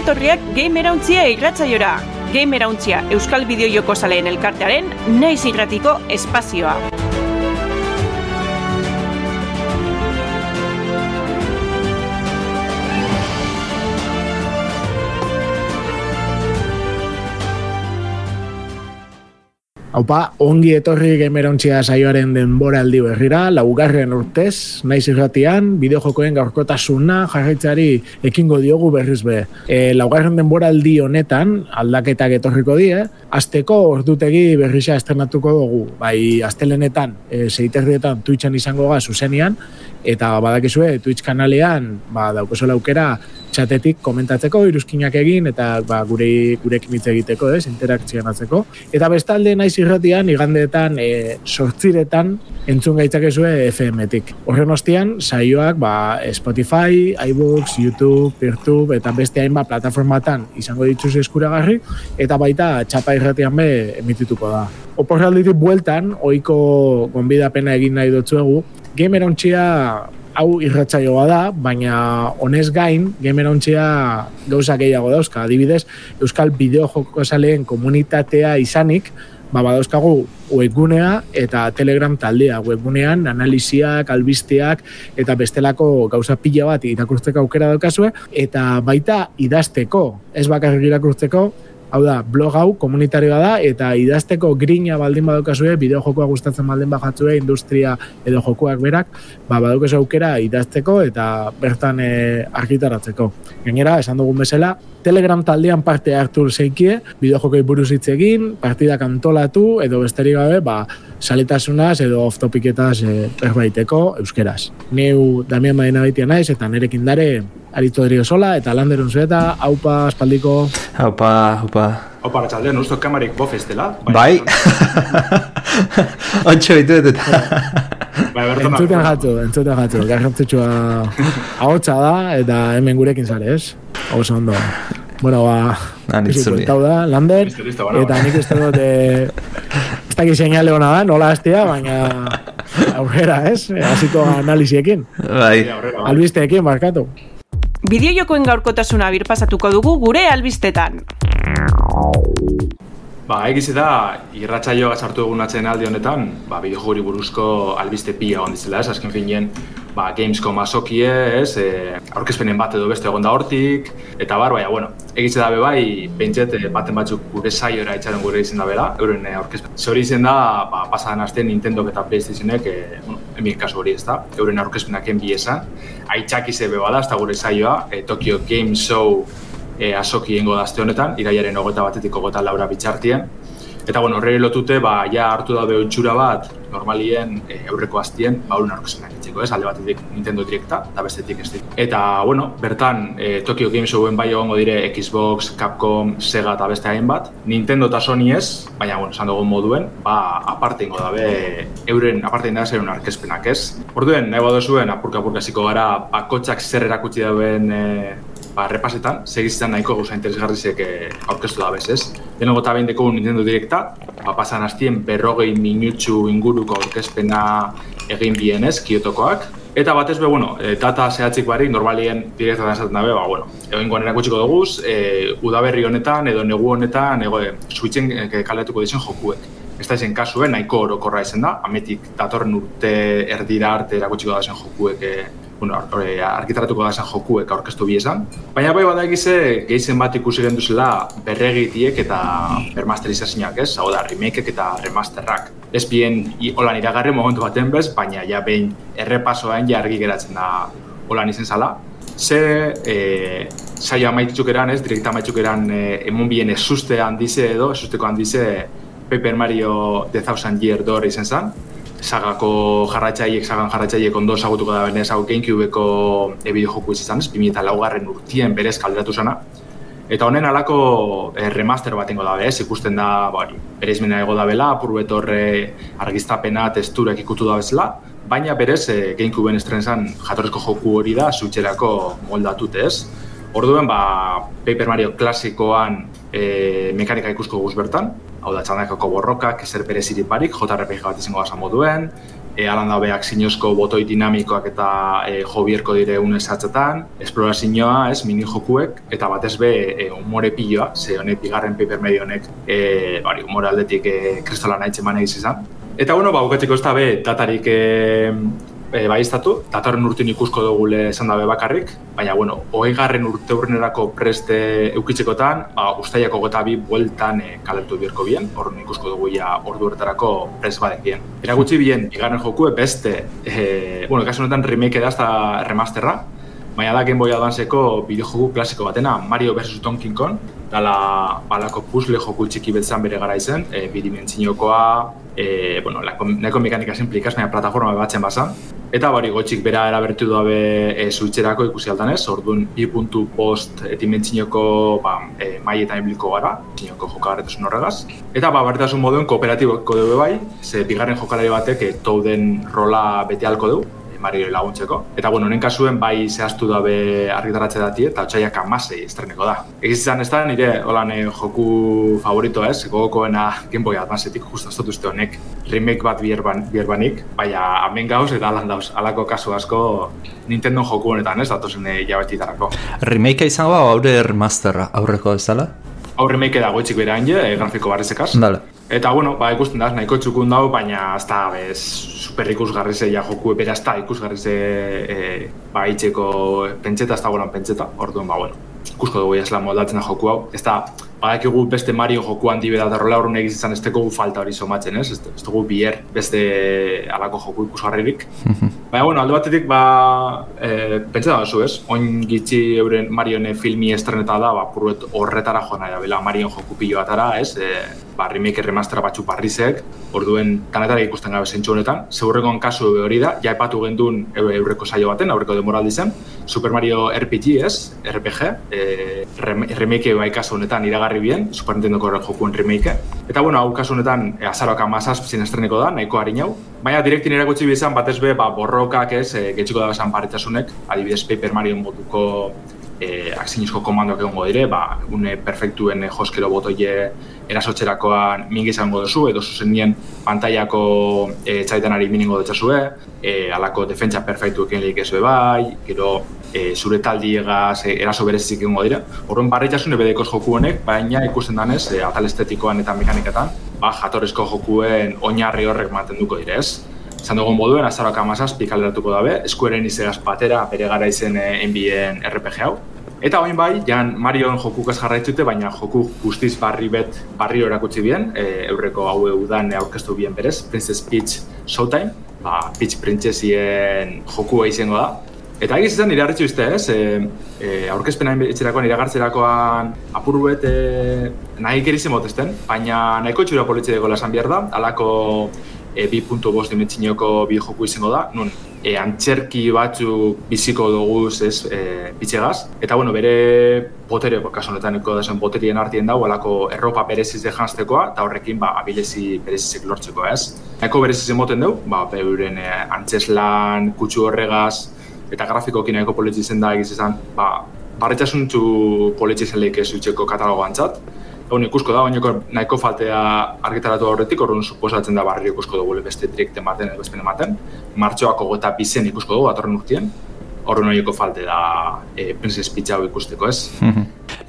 etorriak Gamerauntzia irratzaiora. Gamerauntzia Euskal Bideo Zaleen elkartearen naiz irratiko espazioa. Haupa, ongi etorri gemerontzia saioaren denbora aldi berrira, laugarren urtez, naiz irratian, bideojokoen gaurkotasuna jarraitzari ekingo diogu berriz be. E, laugarren denbora aldi honetan, aldaketak etorriko die, azteko ordutegi berrisa estrenatuko dugu, bai astelenetan, e, zeiterrietan Twitchen izango ga zuzenian, eta badakizue Twitch kanalean, ba, daukozola aukera, txatetik komentatzeko, iruzkinak egin, eta ba, gure, gurekin hitz egiteko, ez, interakzionatzeko. Eta bestalde naiz irratian, igandeetan, e, sortziretan, entzun gaitzakezue FM-etik. Horren ostian, saioak ba, Spotify, iBooks, YouTube, Peertube, eta beste hainbat plataformatan izango dituz eskuragarri, eta baita txapa irratian be emitituko da. Oporralditik bueltan, oiko gonbidapena egin nahi dutzuegu, gamer hau irratzaioa da, baina honez gain, gamerontzia gauza gehiago dauzka. Adibidez, Euskal Bideojoko Zaleen komunitatea izanik, ba, badauzkagu webgunea eta telegram taldea. Webgunean analiziak, albisteak eta bestelako gauza pila bat irakurtzeko aukera daukazue, eta baita idazteko, ez bakarrik irakurtzeko, Hau da, blog hau komunitarioa da eta idazteko grina baldin badokazue, bideo jokoa gustatzen baldin bajatzue, industria edo jokoak berak, ba, badokaz aukera idazteko eta bertan e, argitaratzeko. Gainera, esan dugun bezala, Telegram taldean parte hartu zeikie, bideo jokoi buruz hitz egin, partidak antolatu edo besterik gabe, ba, salitasunaz edo off-topiketaz e, berbaiteko euskeraz. Neu Damian baitia naiz eta nerekin dare aritu erio sola eta landerun zueta, haupa, espaldiko. Haupa, haupa. Haupa, ratxalde, nuzto kamarik bof ez dela. Bai. Ontxo bitu eta. Bai, bertan Entzuten jatu, entzuten jatu. Garrantzitsua ahotsa da eta hemen gurekin zare, ez? Oso ondo. Bueno, ba, Ah, nitzuli. Hau da, Lander, Listo, listo, bueno, eta nik uste dut, eh, ez dakit seinale hona da, nola hastea, baina aurrera, ez? Hasiko analiziekin, Bai. bai. albisteekin, barkatu. Bideojokoen gaurkotasuna birpasatuko dugu gure albistetan. Ba, egiz da, irratsaioa sartu egun atzen aldi honetan, ba, bideojoguri buruzko albiste pila egon dizela, ez, azken finean, ba, Gamescom asokie, ez, e, aurkezpenen bat edo beste egon da hortik, eta bar, baina, bueno, egiz da be bai, behintzet, e, baten batzuk gure saiora itxaren gure izen da bela, euren e, aurkezpen. Zori izen da, ba, pasadan astean Nintendo eta Playstationek, e, bueno, emir kasu hori ez da, euren aurkezpenak enbi esan, aitzak ize be bada, ez da gure saioa, e, Tokyo Game Show e, asoki ingo da aste honetan, iraiaren hogeta batetik hogeta laura bitxartien. Eta bueno, horreri lotute, ba, ja hartu da behotxura bat, normalien e, aurreko hastien, ba, horren aurkezenak itxeko, ez? Alde batetik Nintendo Directa, eta bestetik ez. Eta, bueno, bertan, e, Tokyo Game Showen bai egongo dire Xbox, Capcom, Sega eta beste hainbat. Nintendo eta Sony ez, baina, bueno, esan dugun moduen, ba, aparte ingo dabe, euren, aparte inda zeren arkezpenak, ez? Orduen, nahi badozuen, apurka-apurka ziko gara, bakotxak zer erakutsi dauen e, ba, repasetan, segizitzen nahiko gauza interesgarrizek eh, aurkeztu da bez, ez? Denoko eta behin Nintendo Directa, ba, pasan hastien berrogei minutxu inguruko aurkezpena egin bien ez, Kyotokoak. Eta batez be, bueno, e, data zehatzik barik, normalien direktatan esaten dabe, ba, bueno, egin goan erakutsiko duguz, e, udaberri honetan edo negu honetan, ego, e, switchen e, kaleatuko dizen jokuek. Ez da izen kasuen, nahiko orokorra izen da, ametik datorren urte erdira arte erakutsiko da zen jokuek e, bueno, e, argitaratuko da zen jokuek aurkeztu bi esan. Baina bai badakize gehizen bat ikusi genduzela berregitiek eta bermasterizazioak, ez? Hau da, remakeek eta remasterrak. Ez bien holan iragarri momentu baten bez, baina ja behin errepasoan ja argi geratzen da holan izen zala. Ze e, saio amaitzuk eran, ez, direkta amaitzuk eran e, emun bien esuste handize edo, esusteko handize Paper Mario The Thousand Year Door izen zen, sagako jarratxaiek, sagan jarratxaiek ondo ezagutuko da benez hau Gamecubeko e bideojoku izan, ez, 2008 garren urtien berez kalderatu zana. Eta honen alako eh, remaster bat ingo dabe, ez, ikusten da, ba, hori, bereizmena ego dabela, apur betorre argiztapena, testurak ikutu da bezala, baina berez e, Gamecubeen estrenzan jatorrizko joku hori da, zutxerako moldatut ez. Orduen, ba, Paper Mario klasikoan e, mekanika ikusko guz bertan, hau da txandakako borrokak, ezer berezirik barik, JRPG bat izango gasa moduen, e, alan dabe aksinozko botoi dinamikoak eta e, jobierko dire une esatzetan, esplorazioa, ez, mini jokuek, eta batez be, e, umore piloa, ze honek bigarren paper medio honek, e, bari, umore aldetik e, kristola nahi txeman izan. Eta bueno, ba, ez da be, datarik e, e, baiztatu, datorren urtin ikusko dugule esan dabe bakarrik, baina, bueno, hogei garren urte urrenerako preste eukitzekotan, ba, ustaiako gota bi bueltan e, kalertu birko bien, horren ikusko dugu ja ordu horretarako prest badek bien. Eragutzi bien, bigarren joku beste, e, bueno, kasu honetan remake da remasterra, baina da Game Boy Advanceko bideojoku klasiko batena, Mario vs. Donkey Kong, dala balako puzzle joku txiki betzan bere gara izen, e, bidimentzinokoa, e, bueno, neko mekanika simplikaz, baina plataforma batzen bazan, Eta bari gotxik bera erabertu dabe e, zuitzerako ikusi altan ez, orduan bi puntu post etimentzinoko ba, e, maietan ibiliko gara, zinoko jokagarretasun horregaz. Eta ba, barretasun moduen kooperatiboko dugu bai, ze bigarren jokalari batek e, touden rola bete halko du, Mario laguntzeko. Eta bueno, honen kasuen bai zehaztu dabe argitaratze dati eta otxaiak amasei estreneko da. Egiz izan ez da, nire holan joku favorito ez, gogokoena Game Boy Advanceetik justu ez uste honek remake bat bierban, bierbanik, baina hemen gauz eta alan dauz, alako kasu asko Nintendo joku honetan ez, datozen jabetitarako. Remake izango aurre remasterra aurreko ez dela? Hau remake da goitzik bera hinde, e, grafiko barrizekaz. Dale. Eta bueno, ba, ikusten da, nahiko txukun dago, baina ez da, bez, super ikusgarri ze ja joku epera ez da ikusgarri ze e, ba, itxeko pentseta, ez da golan pentseta, orduan, ba, bueno, ikusko dugu jasla moldatzen da joku hau. Ez da, badakigu beste Mario joku handi da rola horren egiz izan ez dugu falta hori somatzen, ez? Ez dugu bier beste alako joku ikusgarririk. Baina, bueno, aldo batetik, ba, e, pentsa da oso, ez? Oin gitzi euren Marione filmi estreneta da, ba, puruet horretara joan nahi da, bela Marion joku piloatara, ez? E, ba, remake remastera batzu parrizek, orduen kanetara ikusten gabe zentsu honetan. Zeurrekoan kasu hori da, ja epatu gendun eurreko saio baten, aurreko demoraldi zen, Super Mario RPG, ez? RPG, e, remake bai kasu honetan iragarri bien, Super Nintendo jokuen remake. Eta, bueno, hau kasu honetan, e, azaroak amazaz zin estreneko da, nahiko harin hau. Baina, direktin erakutsi bizan, batez be, ba, borrokak ez, e, getxiko da esan paritasunek, adibidez Paper Mario moduko e, aksinizko komandoak egongo dire, ba, une perfektuen e, joskero botoie erasotxerakoan mingi izango duzu, edo zuzenien pantaiako e, txaitanari miningo dutxasue, e, alako defentsa perfektu ekin lehik ez bai, gero e, zure taldi egaz e, eraso berezik egongo dira. Horren barritxasune bedekoz joku honek, baina ikusten danez, e, atal estetikoan eta mekaniketan, ba, jatorrezko jokuen oinarri horrek maten duko dire ez. Zan dugun moduen, azaroak amazaz, pikaleratuko dabe, eskueren izegaz batera, bere gara izen enbien RPG hau. Eta hoin bai, jan Marion jokukaz jarraitzute, baina joku guztiz barri bet barri erakutsi bien, e, eurreko hau eudan aurkeztu bien berez, Princess Peach Showtime, ba, Peach Princessien jokua izango da. Eta egiz izan nire harritxu izte, ez? E, e, aurkezpena etxerakoan, iragartzerakoan apur bet e, nahi kerizien motesten, baina nahiko txura politxe dago lasan behar da, alako e, 2.5 dimentsinoko bi joku izango da, nun e, antzerki batzu biziko dugu ez e, bitxegaz. Eta bueno, bere botere, kasu honetan eko da boterien artien dago, alako erropa bereziz de janztekoa, eta horrekin ba, abilezi berezizik lortzeko ez. Eko bereziz emoten dugu, ba, beuren e, antzeslan, kutsu horregaz, eta grafikokin eko politxizen da egiz izan, ba, barretxasuntzu politxizen lehik ez utxeko katalogoantzat. Egun ikusko da, baina nahiko faltea argitaratu horretik, horren suposatzen da barri ikusko dugu beste direkte ematen edo bezpen ematen. Martxoako gota bizen ikusko dugu, atorren urtien. Horren horieko falte da e, Princess Pizza ikusteko, ez?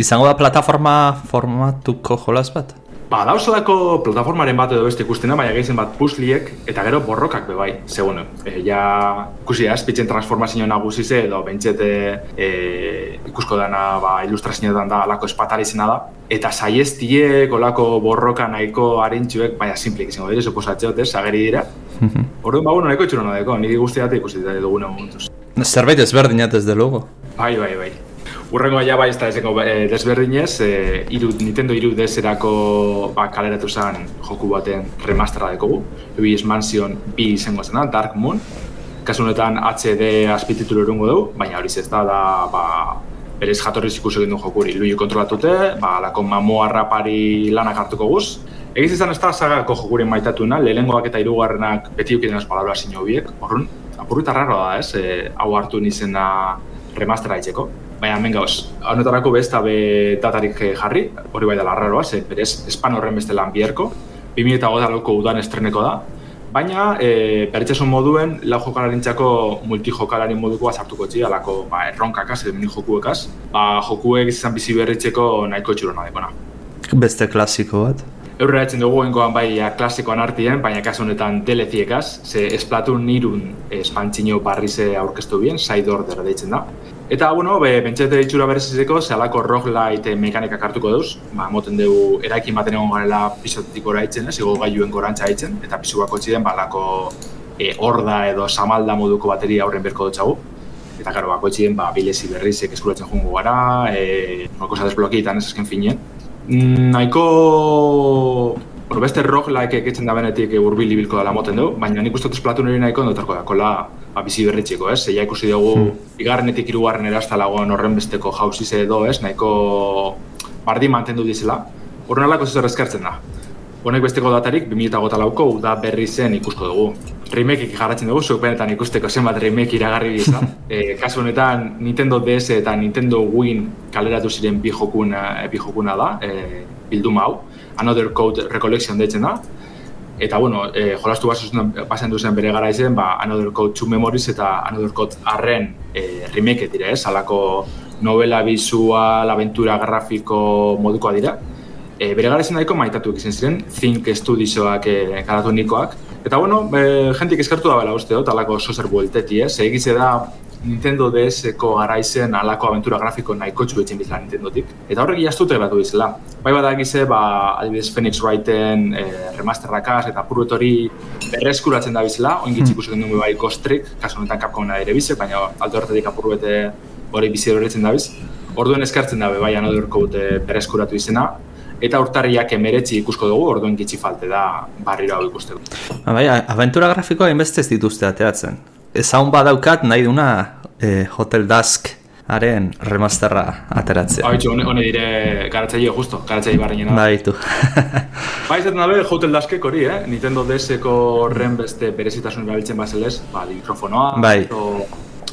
Izango da plataforma formatuko jolas bat? Ba, dauzalako plataformaren bat edo beste ikustena, baina gehizen bat pusliek eta gero borrokak be bai. Ze, bueno, e, ja, ikusi da, espitzen transformazio nagusi ze, edo bentsete e, ikusko dana ba, ilustrazioetan da alako espatari zena da. Eta saiestiek, olako borroka nahiko harintxuek, baina simplik izango dire, suposatzeot, ez, ageri dira. Orduan, ba, bueno, nahiko txuron deko, niri guztiak ikusi dugune momentuz. Zerbait ezberdinat ez de logo. Bai, bai, bai. Urrengo ja bai ez da ezeko e, desberdinez, e, iru, Nintendo iru deserako ba, kaleratu zen joku baten remastera dekogu. Luigi's Mansion bi izango zena, Dark Moon. Kasu honetan HD azpititulu erungo dugu, baina hori ez da, da ba, berez jatorriz ikusi egin du jokuri. Luigi kontrolatute, ba, lako mamoa rapari lanak hartuko guz. Egiz izan ez da sagako jokuri maitatuna, lehengoak eta hirugarrenak beti ukiten ez balabla sinio biek. Horren, apurruta raro da ez, e, hau hartu nizena remastera itzeko. Baina hemen gauz, honetarako besta be datarik eh, jarri, hori bai da larraroa, ze berez espan horren beste lan bierko, 2008 lauko udan estreneko da, Baina, e, berritxasun moduen, lau jokalarintzako multijokalari modukoa sartuko txi, alako ba, erronkakaz, edo mini jokuekaz. Ba, jokuek izan bizi berritzeko nahiko txurona dagoena. Beste klasiko bat. Eurrera etzen dugu engoan bai klasikoan artien, baina kasu honetan deleziekaz, ze Splatoon nirun espantzino barrize aurkeztu bien, side order deitzen da. Eta, bueno, be, bentsete ditxura berezizeko, zehalako roguelite mekanikak hartuko duz. Ba, moten dugu, eraikin baten egon garela pisotetik gora itzen, ez, gailuen gorantza itzen, eta pisuako txiden, ba, lako e, horda edo samalda moduko bateria aurren berko dutxagu. Eta, karo, bako txiden, ba, bilezi berrizek eskuratzen jungo gara, e, nolko zatez blokietan ez esken finien. Mm, nahiko... Bueno, beste roguelike ekitzen da benetik urbil ibilko dela moten du, baina nik uste Splatoon ere nahiko ondotarko da, kola ba, bizi berritxiko, ez? Zeia ikusi dugu, hmm. igarrenetik irugarren eraztalagoen horren besteko jauzize edo, ez? Nahiko bardi mantendu dizela. Horren alako zer eskertzen da. Honek besteko datarik, 2008 lauko, da berri zen ikusko dugu. Remake garatzen dugu, zuek benetan ikusteko zenbat remake iragarri biza. e, kasu honetan, Nintendo DS eta Nintendo Wii kaleratu ziren bi jokuna, bi jokuna da, e, bilduma hau. Another Code Recollection deitzen da. Eta, bueno, e, jolastu bazen duzen bere gara izen, ba, Another Code 2 Memories eta Another Code arren e, remake dira, ez? Alako novela, visual, aventura, grafiko modukoa dira. E, bere gara izan daiko maitatu egiten ziren, Think Studiosoak e, karatu nikoak. Eta, bueno, e, jentik eskertu da bela uste, talako sozer buelteti, ez? Egize da, Nintendo DS-eko garaizen alako aventura grafiko nahiko txuetzen bizela Nintendotik. Eta horrek jaztute bat du izela. Bai bat egize, ba, adibidez Phoenix Wrighten e, remasterrakaz eta purret hori berreskuratzen da bizela, oin gitzik usuken dugu bai Ghost Trick, kasu honetan Capcom nahi ere bize, baina alde horretatik apurruete hori bizi horretzen da biz. Orduen eskartzen dabe bai Another Code berreskuratu izena, eta urtarriak emeretzi ikusko dugu, orduen gitzi falte da barriro hau ikusteko. Bai, aventura grafikoa inbeste ez dituzte ateratzen ezaun badaukat nahi duna e, Hotel Dusk haren remasterra ateratzea. Ba, bitxo, hone dire garatzaile justo, garatzaile barri nena. Ba, itu. ba, izaten dabe Hotel Duskek hori, eh? Nintendo DS-eko horren beste berezitasun erabiltzen bazelez, ba, mikrofonoa, bai. o,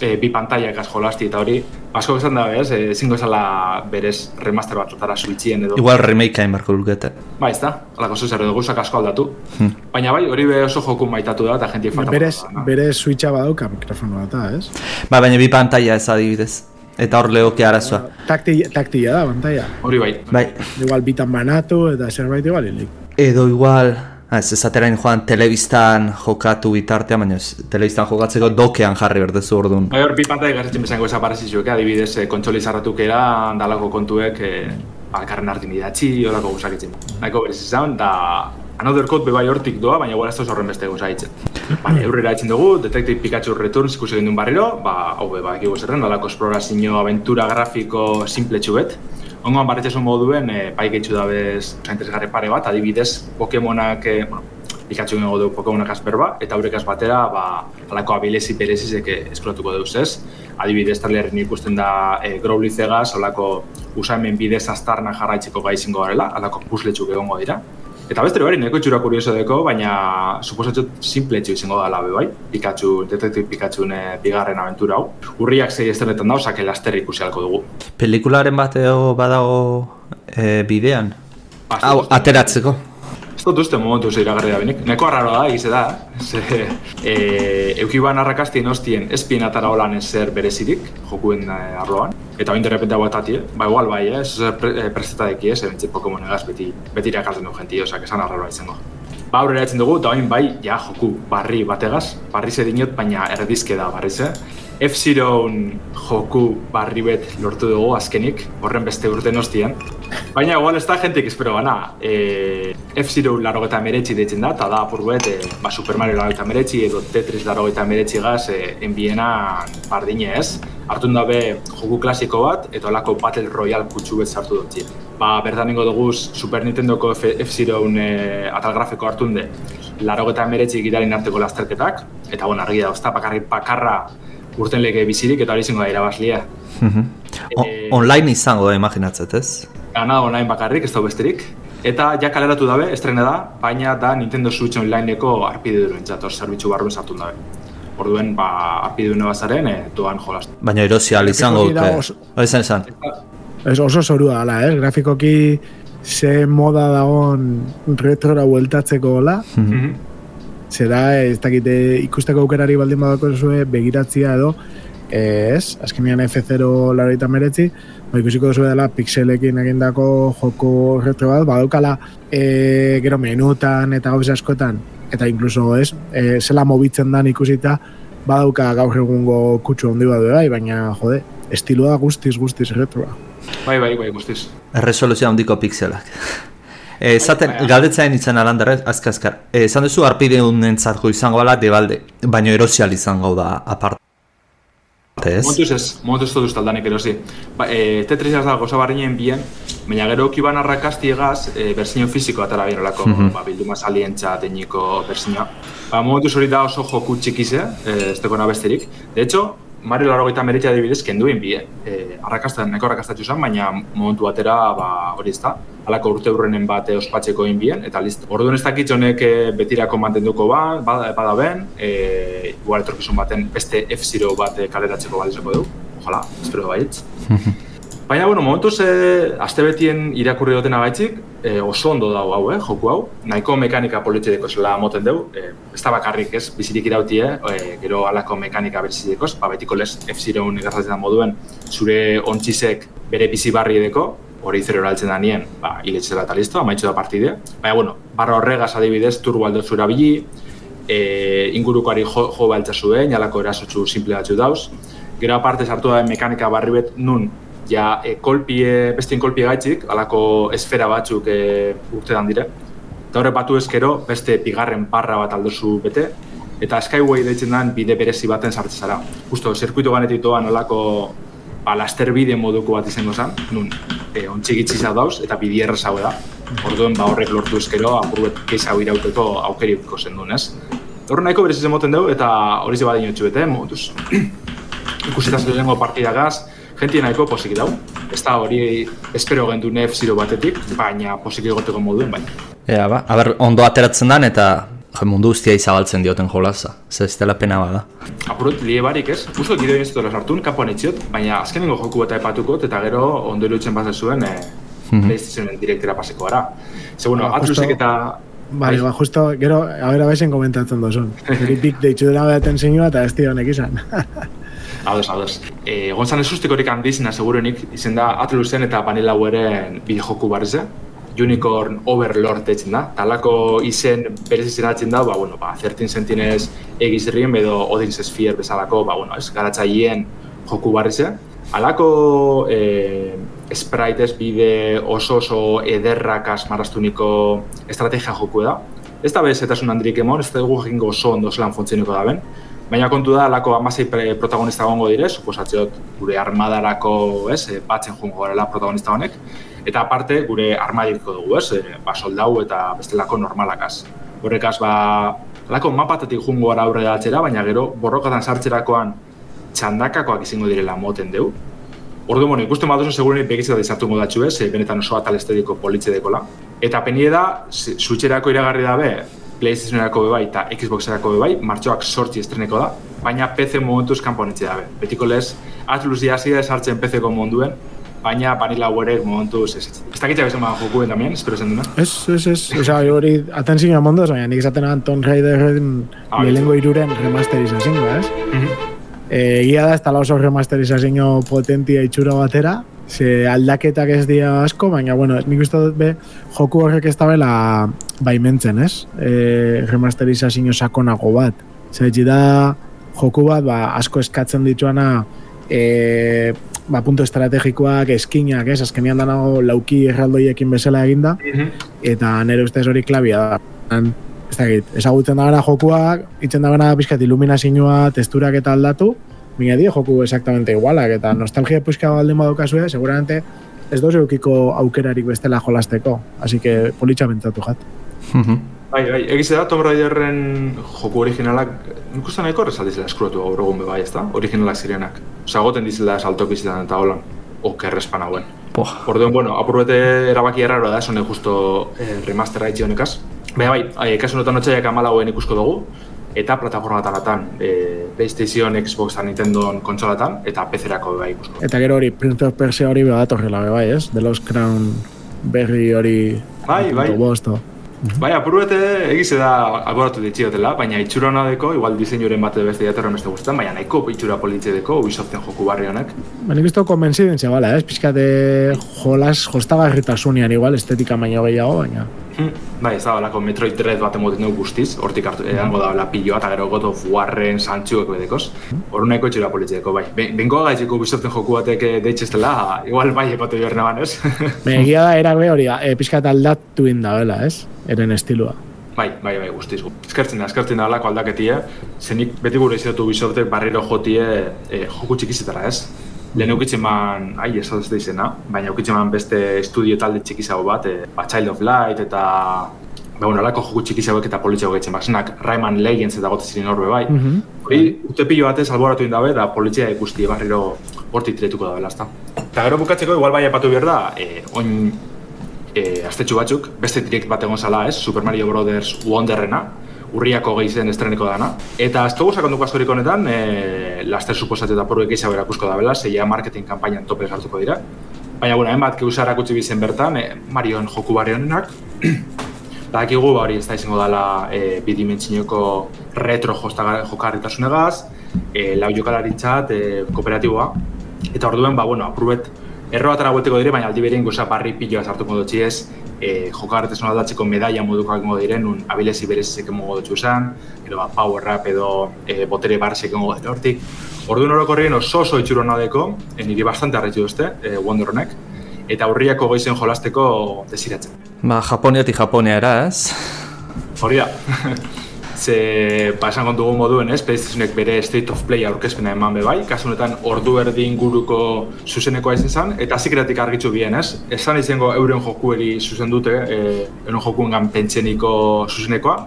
e, bi pantaiak jolasti eta hori, asko esan da bez, e, zingo esala berez remaster bat zutara switchien edo. Igual remake hain barko lukete. Ba, ez da, alako zuzer edo guzak asko aldatu. Hmm. Baina bai, hori be oso joku maitatu da eta jentik falta. Berez, berez switcha badauka mikrofonoa eta, ez? Ba, baina bi pantaia ez adibidez. Eta hor lehoke arazoa. Taktila, taktila da, pantalla. Hori bai. Bai. Igual bitan banatu eta zerbait igual Edo igual, ez ezaterain joan telebistan jokatu bitartean, baina telebistan jokatzeko dokean jarri berdezu orduan. Bai, hor, bi pantai garritzen bezango esaparazizioek, adibidez, eh, kontsoli zarratukera, dalako kontuek, eh, alkarren hartin idatzi, horako gusakitzen. Naiko berez izan, da Another Code bebai hortik doa, baina gara ez da horren beste guzaitzen. Baina eurrera etzen dugu, Detective Pikachu Returns ikusi egin duen barriro, ba, hau beba, ekibu zerren, dalako esplorazio, aventura grafiko simple txubet. Ongoan barretxasun moduen, e, bai gehitzu da bez, interesgarri pare bat, adibidez, Pokemonak, e, bueno, Pikachu gengo du Pokemonak azper ba, eta haurekaz batera, ba, alako abilezi berezizek esploratuko deuz ez. Adibidez, trailerin ikusten da e, Growlithe-gaz, alako usaimen bidez aztarna jarraitzeko gai zingo garela, alako pusletxuk egongo dira. Eta beste hori, neko itxura kurioso deko, baina suposatxo simple etxu izango da labe bai. Pikachu, Detective Pikachu ne bigarren aventura hau. Urriak zei esteretan da, osake laster ikusi halko dugu. Pelikularen bateo badago e, bidean? Hau, ateratzeko. Ez dut uste momentu ze iragarri da benik. Neko arraro da, egize da. Ze, e, eukiban arrakastien hostien espien atara holan ezer berezirik, jokuen e, arloan. Eta bain derrepente hau eh? ba igual bai, eh? ez pre, presteta deki, ez, ebentzik Pokemon egaz beti, beti irakartzen du jenti, osak, esan arraroa izango. Ba, aurrera dugu, eta bain bai, ja, joku barri bategaz, barri ze dinot, baina erdizke da barri ze. F-Zero joku barri bet lortu dugu azkenik, horren beste urte nostien. Baina, igual ez da jentik espero gana. E, F-Zero laro eta meretzi deitzen da, eta da apur bet, e, ba, Super Mario laro eta meretzi, edo Tetris laro eta meretzi gaz, e, enbiena bardine ez. Artu dabe joku klasiko bat, eta olako Battle Royale kutsu bet sartu dut Ba, bertan ningo dugu Super Nintendoko F-Zero e, atal grafiko hartu de, laro eta meretzi gitarin arteko lasterketak, eta bueno, argi da, ozta, bakarri bakarra urten lege bizirik eta hori izango da irabazlia. Mhm. Eh, online izango da imaginatzet, ez? Gana online bakarrik, ez da besterik. Eta ja kaleratu dabe, estrena da, baina da Nintendo Switch Onlineko arpide duen jator zerbitzu barruen sartu dabe. Orduen, ba, arpide duen bazaren, e, doan jolast. Baina erosia izango dute. Hori zen esan. Ez oso zorua gala, eh? Grafikoki ze moda dagoen retrora hueltatzeko gola. Mm -hmm. Zera, ez dakite ikusteko aukerari baldin badako zuen begiratzia edo, ez, azkenean F0 laroita meretzi, ba, ikusiko duzu dela pixelekin egindako joko retro bat, badaukala e, gero menutan eta gauz askotan, eta inkluso ez, e, zela mobitzen dan ikusita, badauka gaur egungo kutsu handi badu bai, baina jode, estiloa guztiz guztiz retroa. Bai, bai, bai, guztiz. Erresoluzio handiko pixelak. Eh, zaten, Bai, galdetzaen itzen alandar, azka azkar. Eh, Esan duzu arpide zarko izango bala, debalde, baino erosial izango da aparte. Ez? Momentuz ez, momentuz ez dut taldanik erosi. Ba, e, Tetris ez da goza barrinen bien, baina gero kiban arrakasti egaz, e, berzino fiziko atara birolako, Mhm. ba, bilduma salientza tekniko berzinoa. Ba, momentuz hori da oso joku txikize, e, ez tekona besterik. De hecho, Mario laro gaita meretxe adibidez, kenduen bie. E, arrakasta, neko arrakastatxu zen, baina momentu batera ba, hori ez da. Halako urte urrenen bat e, ospatzeko egin bien, eta listo. Orduan ez dakit honek e, betirako mantenduko ba, bada, bada ben, e, igual etorkizun baten beste F-Zero bat kaleratzeko balizeko du. Ojalá, espero baietz. Baina, bueno, momentuz, e, aste betien irakurri dutena gaitzik, e, oso ondo dago hau, eh, joku hau. Nahiko mekanika politxedeko zela moten deu, e, ez da bakarrik ez, bizirik irautie, e, gero alako mekanika berzidekoz, ba, betiko lez gertatzen moduen, zure ontzisek bere bizi barri edeko, hori zero eraltzen da nien, ba, hiletzela eta listo, amaitxo da partide. Baina, bueno, barra horregaz adibidez, turbo aldo zura bili, e, ingurukoari jo, jo baltza zuen, jalako erasotzu simple batzu dauz. Gero aparte sartu da mekanika barri bet nun, ja e, kolpie, bestin kolpie gaitzik, alako esfera batzuk e, urtedan dire. Eta horre batu ezkero, beste bigarren parra bat aldozu bete, eta Skyway deitzen den bide berezi baten sartzen zara. Justo, zirkuito ganetik doan olako ba, laster bide moduko bat izango zen, nun, e, ontsigitzi zau dauz, eta bide errez hau da. Orduan, ba, horrek lortu ezkero, apurbet keiz hau irauteko aukeriko zen ez? Horre nahiko berez moten dugu, eta hori ze badin bete, eh, moduz. Ikusitaz lehenengo partidagaz, jentia nahiko posik dau. Ez da hori espero gendu nef ziro batetik, baina posik egoteko moduen, baina. Ea, ba, aber, ondo ateratzen dan eta jo, mundu guztia izabaltzen dioten jolaza. Zer ez dela pena bada. Apurut, lie barik ez, usto gideo ez dut sartun, kapoan itziot, baina azkenengo joku eta epatukot, eta gero ondo iruditzen bat zuen, e, Mhm. PlayStationen direktera paseko gara. Ze, bueno, Ba, atrusek justo- eta... Bale, ba, justo, gero, a ber, abezen komentatzen dozun. Zeri pik deitxu dela behaten zinua eta ez honek izan. Ados, ados. E, Gonzan ez ustikorik handizena segurenik, izen da Atlusen eta Vanilla Waren bideojoku barze. Unicorn Overlord deitzen da. Talako izen berez izenatzen da, ba, bueno, ba, 13 Sentinels egizrien edo Odin's Sphere bezalako, ba, bueno, ez, garatzaileen joku barrize. Halako e, spritez bide oso oso ederrakaz marastuniko estrategia joku da. Ez da bez etasun handirik emon, ez da dugu jakingo oso ondo zelan funtzioniko da ben. Baina kontu da, alako amasei pre- protagonista gongo dire, suposatzeot gure armadarako, ez, eh, batzen jungo garela protagonista honek. Eta aparte, gure armadiko dugu, ez, eh, ba, soldau eta bestelako normalakaz. Horrekaz, ba, alako mapatatik jungo gara aurre atzera, baina gero borrokatan sartzerakoan txandakakoak izango direla moten deu. Ordu, bueno, ikusten baduzu segurenik begitzat izartu modatxu ez, eh, benetan oso atal estetiko politxe dekola. Eta penie da, s- switcherako iragarri dabe, PlayStationerako bebai eta Xboxerako bebai, martxoak sortzi estreneko da, baina PC momentuz kanponetxe dabe. Betiko lez, Atlus hasi da sartzen PC-ko monduen, baina Vanilla Warek momentuz ez. Ez dakitza bezan bada jokuen tamien, espero zen duna. Ez, ez, ez, oza, hori aten zinua mondoz, baina nik esaten aban Tomb Raiderren Ah, lehenengo iruren remasterizazioa, ez? E, egia da, ez tala oso remasterizazio potentia itxura batera, ze aldaketak ez dira asko, baina, bueno, nik uste dut be, joku horrek ez dabela baimentzen, ez? E, remasterizazio sakonago bat. Zer, da, joku bat, ba, asko eskatzen dituana, e, ba, punto estrategikoak, eskinak, ez? Azkenian danago lauki erraldoiekin bezala eginda, eta nire ustez hori klabia da. Han, ez dakit, ezagutzen da gara jokuak, itzen da gara pixkat iluminazioa, testurak eta aldatu, Baina die joku exactamente igualak, eta nostalgia puska baldin badukazue, seguramente ez dozu eukiko aukerarik bestela jolasteko. Así que politxa bentzatu jat. Bai, bai, egize da, Tomb Raiderren joku originalak, nik uste nahiko horrez aldizela eskruatu gaur egun bebai, ez da? Originalak zirenak. Osa, goten dizela saltokizitan eta holan, okerrespan hauen. Poh. Orduan, bueno, apurbete erabaki erraro da, esone justo eh, remastera itxi honekaz. Baina bai, bai, kasu notan otxaiak amalauen ikusko dugu, eta plataforma talatan, eh, PlayStation, Xbox, eta Nintendo kontsolatan, eta PC-erako bai ikusko. Eta gero hori, Prince of Persia hori bedat horrela be bai, ez? The Lost Crown berri hori... Bai, bai. Bosto. Bai, apurrete egize da alboratu ditxiotela, baina itxura hona deko, igual diseinuren bate beste jaterren beste guztan, baina nahiko itxura politxe deko, Ubisoften joku barri honek. Ba, nik uste konbenzidentzia bala, ez? Pizkate jolas, jostagarritasunian igual, estetika baino gehiago, baina... Hmm, bai, ez da, balako Metroid Dread bat emoten dugu guztiz, hortik hartu, edango da, la piloa, eta gero goto fuarren, santxuek bedekoz. Hor nahiko itxura politxe deko, bai. Bengo gaitzeko Ubisoften joku batek deitxestela, igual bai epatu behar naban, ez? Begia da, era hori, e, pizkat aldatu indabela, ez? Eren estilua. Bai, bai, bai, guztiz. Eskertzen da, eskertzen da alako aldaketie, zenik beti gure izatu Ubisoftek barriro jotie e, joku txikizetara, ez? Lehen eukitzen man, ai, ez da izena, baina eukitzen man beste estudio talde txikizago bat, e, ba, Child of Light eta Ba, bueno, alako joku txikizauek eta politxeago gaitzen, basenak Rayman Legends eta gote ziren horbe bai. Mhm. Hori, mm -hmm. ute pilo batez alboratu indabe, da politxea ikusti barriro hortik tiretuko da belazta. Eta gero bukatzeko, igual bai apatu behar da, e, oin e, batzuk, beste direkt bat egon zala ez, Super Mario Brothers Wonderrena, urriako gehi zen estreneko dana. Eta ez dugu sakonduko askorik honetan, e, laster suposat eta poruek gehiago erakusko da bela, zeia marketing kampainan tope hartuko dira. Baina, bueno, hainbat, keusara erakutsi bizen bertan, e, Marion joku barri honenak, Badakigu ba hori ez da izango dela e, bidimentsioko retro jokarritasunegaz, e, lau jokalaritzat, e, kooperatiboa. Eta orduen, ba, bueno, aprubet, erro bat arabueteko dire, baina aldi berein goza barri piloa sartuko dutxi ez, e, jokarritasuna aldatzeko medaia moduko egingo diren, nun abilezi berezizek emongo dutxu esan, edo ba, power rap edo e, botere barsek emongo dire hortik. Orduan orokorrien oso oso itxuro nadeko, e, niri bastante arretxu duzte, e, Wonder honek, eta urriako goizen jolasteko desiratzen. Ba, Japoniatik Japonia ez? Hori da. Ze, esan kontugu moduen, ez, PlayStationek bere State of Play aurkezpena eman be bai, kasu honetan ordu erdi inguruko zuzenekoa izan eta zikratik argitzu bien, ez? Esan izango euren jokueri zuzen dute, e, euren jokuen pentseniko zuzenekoa,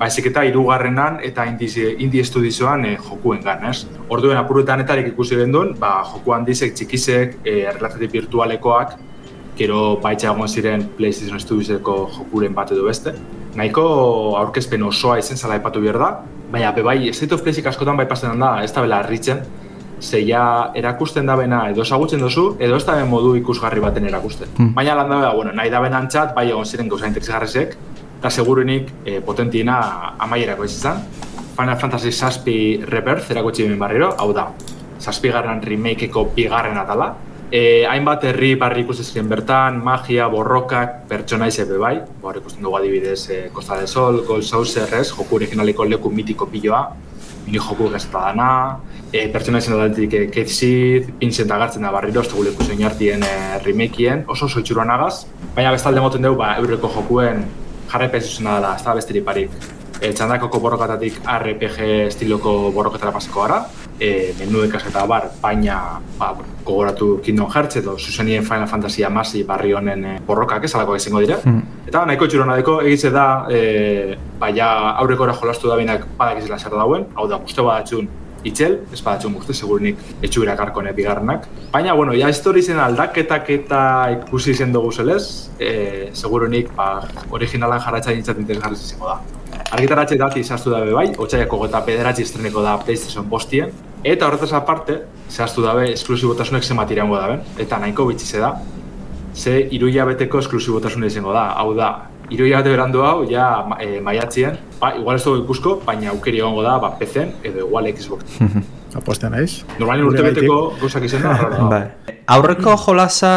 baizik eta irugarrenan eta indie, indie estudizoan e, jokuen gan, ez? Orduen apuruetan etarik ikusi den duen, ba, joku handizek, txikizek, e, virtualekoak, gero baitza egon ziren PlayStation Studioseko jokuren bat edo beste. Nahiko aurkezpen osoa izen zala epatu behar da, baina be bai, State of Playsik askotan bai pasen da, ez da bela harritzen, ze ja erakusten da bena edo esagutzen duzu, edo ez da modu ikusgarri baten erakusten. Hmm. Baina lan da, bueno, nahi da bena antzat, bai egon ziren gauza interesgarrezek, eta segurunik e, potentiena amaierako izan. Final Fantasy Saspi Rebirth erakutsi ben barriro, hau da, Saspi garran remakeeko bigarren atala, E, hainbat herri barri ikusten bertan, magia, borrokak, pertsona izebe bai, hor ikusten dugu adibidez e, Costa del Sol, Gold Saucer, ez, joku originaliko leku mitiko piloa, mini joku gesta dana, e, pertsona izan adatik e, Keith Seed, Vincent agartzen da barriro, ez dugu leku zein hartien e, remakeen, oso oso itxuruan agaz, baina bestalde moten dugu, ba, eureko jokuen jarraipen zuzena dela, ez da besteri parik. E, txandakoko borrokatatik RPG estiloko borroketara pasako gara, e, menu eta bar, baina ba, gogoratu Kingdom Hearts edo zuzenien Final Fantasy amasi barri honen e, borrokak ez alako izango dira. Hmm. Eta nahiko txurona deko, egitze da, e, baina aurrekora jolastu da binak badak izela zer dauen, hau da, guzti badatxun itxel, ez badatxun guzti, segurunik etxu irak bigarrenak. Baina, bueno, ja histori zen aldaketak eta ikusi zen dugu zelez, e, segurunik ba, originalan jarratza dintzat interesgarriz izango da. Argitaratxe dati izaztu dabe bai, otxaiako eta pederatzi estreneko da PlayStation postien, eta horretaz aparte, zehaztu dabe esklusibotasunek zemat iraungo dabe, eta nahiko bitxize da, ze iruia beteko esklusibotasuna izango da, hau da, iruia bete berandu hau, ja e, maiatzien, ba, igual ez dugu ikusko, baina aukeri egongo da, ba, PC edo igual Xbox. Apostean naiz? Normalin urte beteko gauzak izan da, bai. Aurreko jolasa,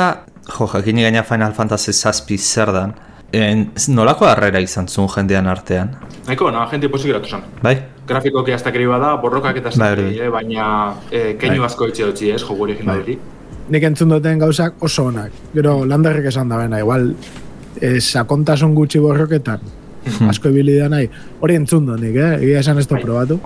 jo, jakini gaina Final Fantasy zazpi zer dan, En, nolako harrera izan zuen jendean artean? Nahiko, no, jende posik geratu zen. Bai? Grafiko ki hasta da, borrokak eta bai, eh, baina eh, keinu bai. asko itxe dutxi, ez, jogu originali. Bai. Nik entzun duten gauzak oso onak. Gero, landarrik esan da bena, igual, eh, sakontasun gutxi borroketan, hmm. asko ibili da nahi, hori entzun dut nik, eh? Egia esan ez da bai. probatu.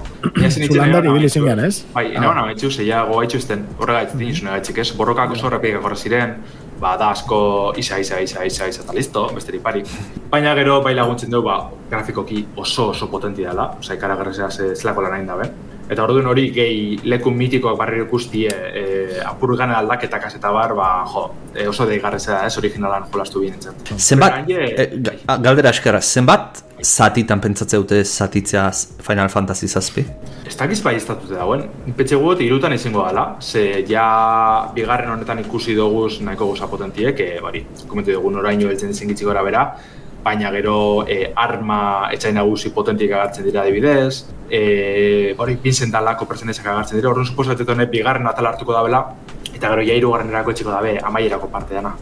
Zulandar ibili zingan, ez? Bai, ina hona betxu, zeia goa itxuzten, horrega itxuzten, mm ez? Borrokak oso horrepik agorra ziren, ba, da asko isa, isa, isa, isa, isa, eta listo, besterik parik. Baina gero, bai laguntzen dugu, ba, grafikoki oso oso potenti dela, oza, ikaragarrezea ze zelako lan da, ben? Eta orduan hori gehi leku mitikoak barri ikustie e, apur gana aldaketak eta bar, ba, jo, e, oso deigarrezea ez originalan jolastu bine Zenbat, e, galdera eskera, zenbat zatitan pentsatzea dute zatitzea Final Fantasy zazpi? Ez dakiz bai ez datute dauen. Petxe guot, irutan izango dela, ze ja bigarren honetan ikusi dugu nahiko goza potentiek, e, bari, komentu dugu noraino beltzen dizien gora bera, baina gero e, arma etxain nagusi potentik agartzen dira adibidez, e, hori Vincent Dalako pertsenezak agartzen dira, horren suposatzen honek bigarren atal hartuko dabela, eta gero ja hirugarren erako etxiko dabe, amaierako parte dana.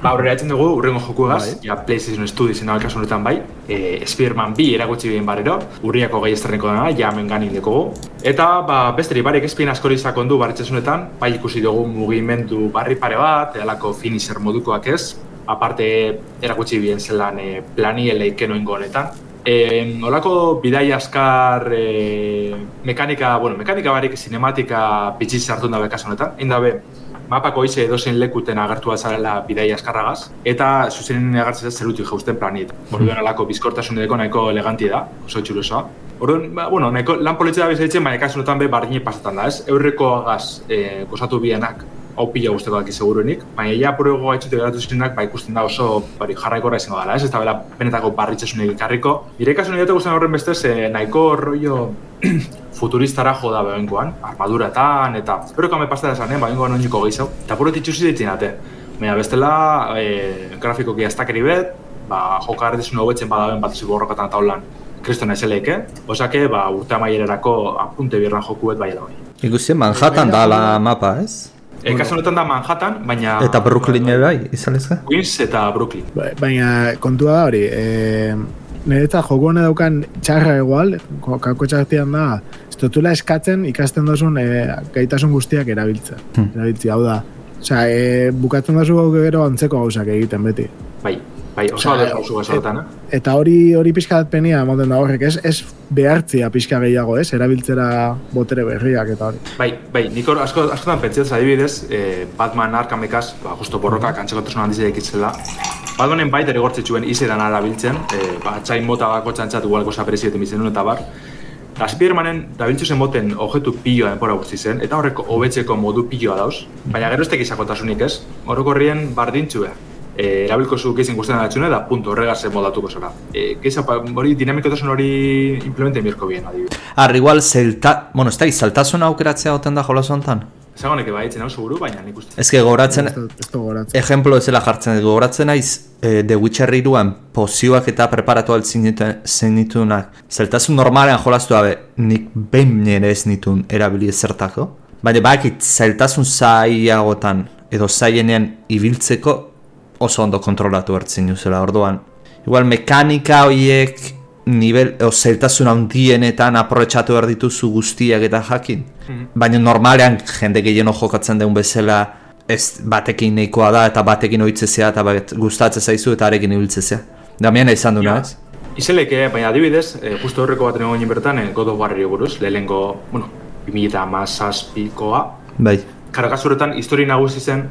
Ba, horrela etzen dugu, urrengo joku egaz, Bai. ja PlayStation Studios ina kasu honetan bai, e, Spider-Man 2 erakutsi bien barero, urriako gehi estreneko dana, ja hemen ganin. Eta, ba, besteri, barik espien askori izakon du barritxasunetan, bai ikusi dugu mugimendu barri pare bat, edalako finisher modukoak ez, aparte erakutsi bien zelan e, planiele ikenoengo honetan. E, olako bidai askar e, mekanika, bueno, mekanika barik sinematika pitxi sartu dabe kasu honetan, egin mapako ize edozein lekuten agertu azarela bidai askarragaz, eta zuzenen agertzen zerutik jausten planit. Orduan alako bizkortasuneko nahiko eleganti da, oso txurosoa. Orduan, ba, bueno, nahiko lan politxe da bizaitzen, baina kasu be bardine pasatan da, ez? Eurreko agaz e, gozatu bienak, hau pila guzteko daki seguruenik, baina ja pruego gaitxute geratu zirenak, ba ikusten da oso bari, jarraikorra izango dela, ez? Ez da bela benetako barritxasunik ikarriko. Nire kasu nire guztien horren bestez, e, nahiko rollo futuristara jo da behenkoan, armaduratan, eta eurreko ame pasta da esan, eh? behenkoan oiniko gehiago, eta puro titxuzi ditzen ate. Baina bestela, e, grafikoki aztakeri bet, ba, joka erdizun hobetzen badaben bat ziko borrokatan eta holan kristona eseleik, eh? Osake, ba, urte amaierarako apunte birran joku bet bai da hori. Ikusten Manhattan da la mapa, ez? E, kasu honetan da Manhattan, baina... Eta Brooklyn ere bai, izan ezka? Queens eta Brooklyn. Ba- Baina kontua da hori, e, niretzat joko hone daukan txarra igual, ko- kako txartian da, ez dutula eskatzen ikasten dozun e, gaitasun guztiak erabiltzen. Hmm. Erabiltzi, hau da. Osea, e, bukatzen dozu gero antzeko gauzak egiten beti. Bai, bai, oso Osea, ados gauzu gazotan, eh? Eta hori hori pixka penia ematen da horrek, ez, ez behartzia pixka gehiago, ez, erabiltzera botere berriak eta hori. Bai, bai, nik hor asko, askotan pentsatzen adibidez, eh, Batman Arkhamekaz, ba, justo borrokak antzekotasun handizia ikitzela. Batmanen bai derigortzitsuen izeran arabiltzen, eh, ba, txain mota bako txantzat igual goza berezieten bizenun eta bar. Eta Spidermanen dabiltzu zen moten objektu piloa denpora guzti zen, eta horreko hobetzeko modu piloa dauz, baina gero ez tekiz izakotasunik ez, orokorrien bardintzue. E, erabilko zu gehizin guztien da punto, horregaz modatuko zara. E, gehizan, hori dinamikotasun hori implementen birko bien, adibidez. Ar, igual, zelta... Bueno, ez da, izaltasuna aukeratzea goten da jolazo honetan? Zagonek bai, etzen hau seguru, baina nik uste. Ez que gogoratzen. ejemplo ezela jartzen dut, gogoratzen naiz eh, The Witcher iruan pozioak eta preparatu zenitunak. Zeltasun normalean jolastu dabe, nik behin nire ez nitun erabili ezertako. Baina bakit zeltasun zaiagotan edo zaienean ibiltzeko oso ondo kontrolatu hartzen zela orduan. Igual mekanika horiek nivel, o, zeltasun handienetan aprobetxatu behar dituzu guztiak eta jakin. Baina normalean jende gehieno jokatzen deun bezala ez batekin nahikoa da eta batekin ohitzezea eta bat gustatzen zaizu eta arekin ibiltzezea. Damian izan duna, Ja. ez? Izeleke, baina adibidez, eh, justo horreko bat nengoen bertan, eh, God of Warri buruz, lehenengo, bueno, 2017koa. Bai. Karo, kasu horretan, histori nagusi zen,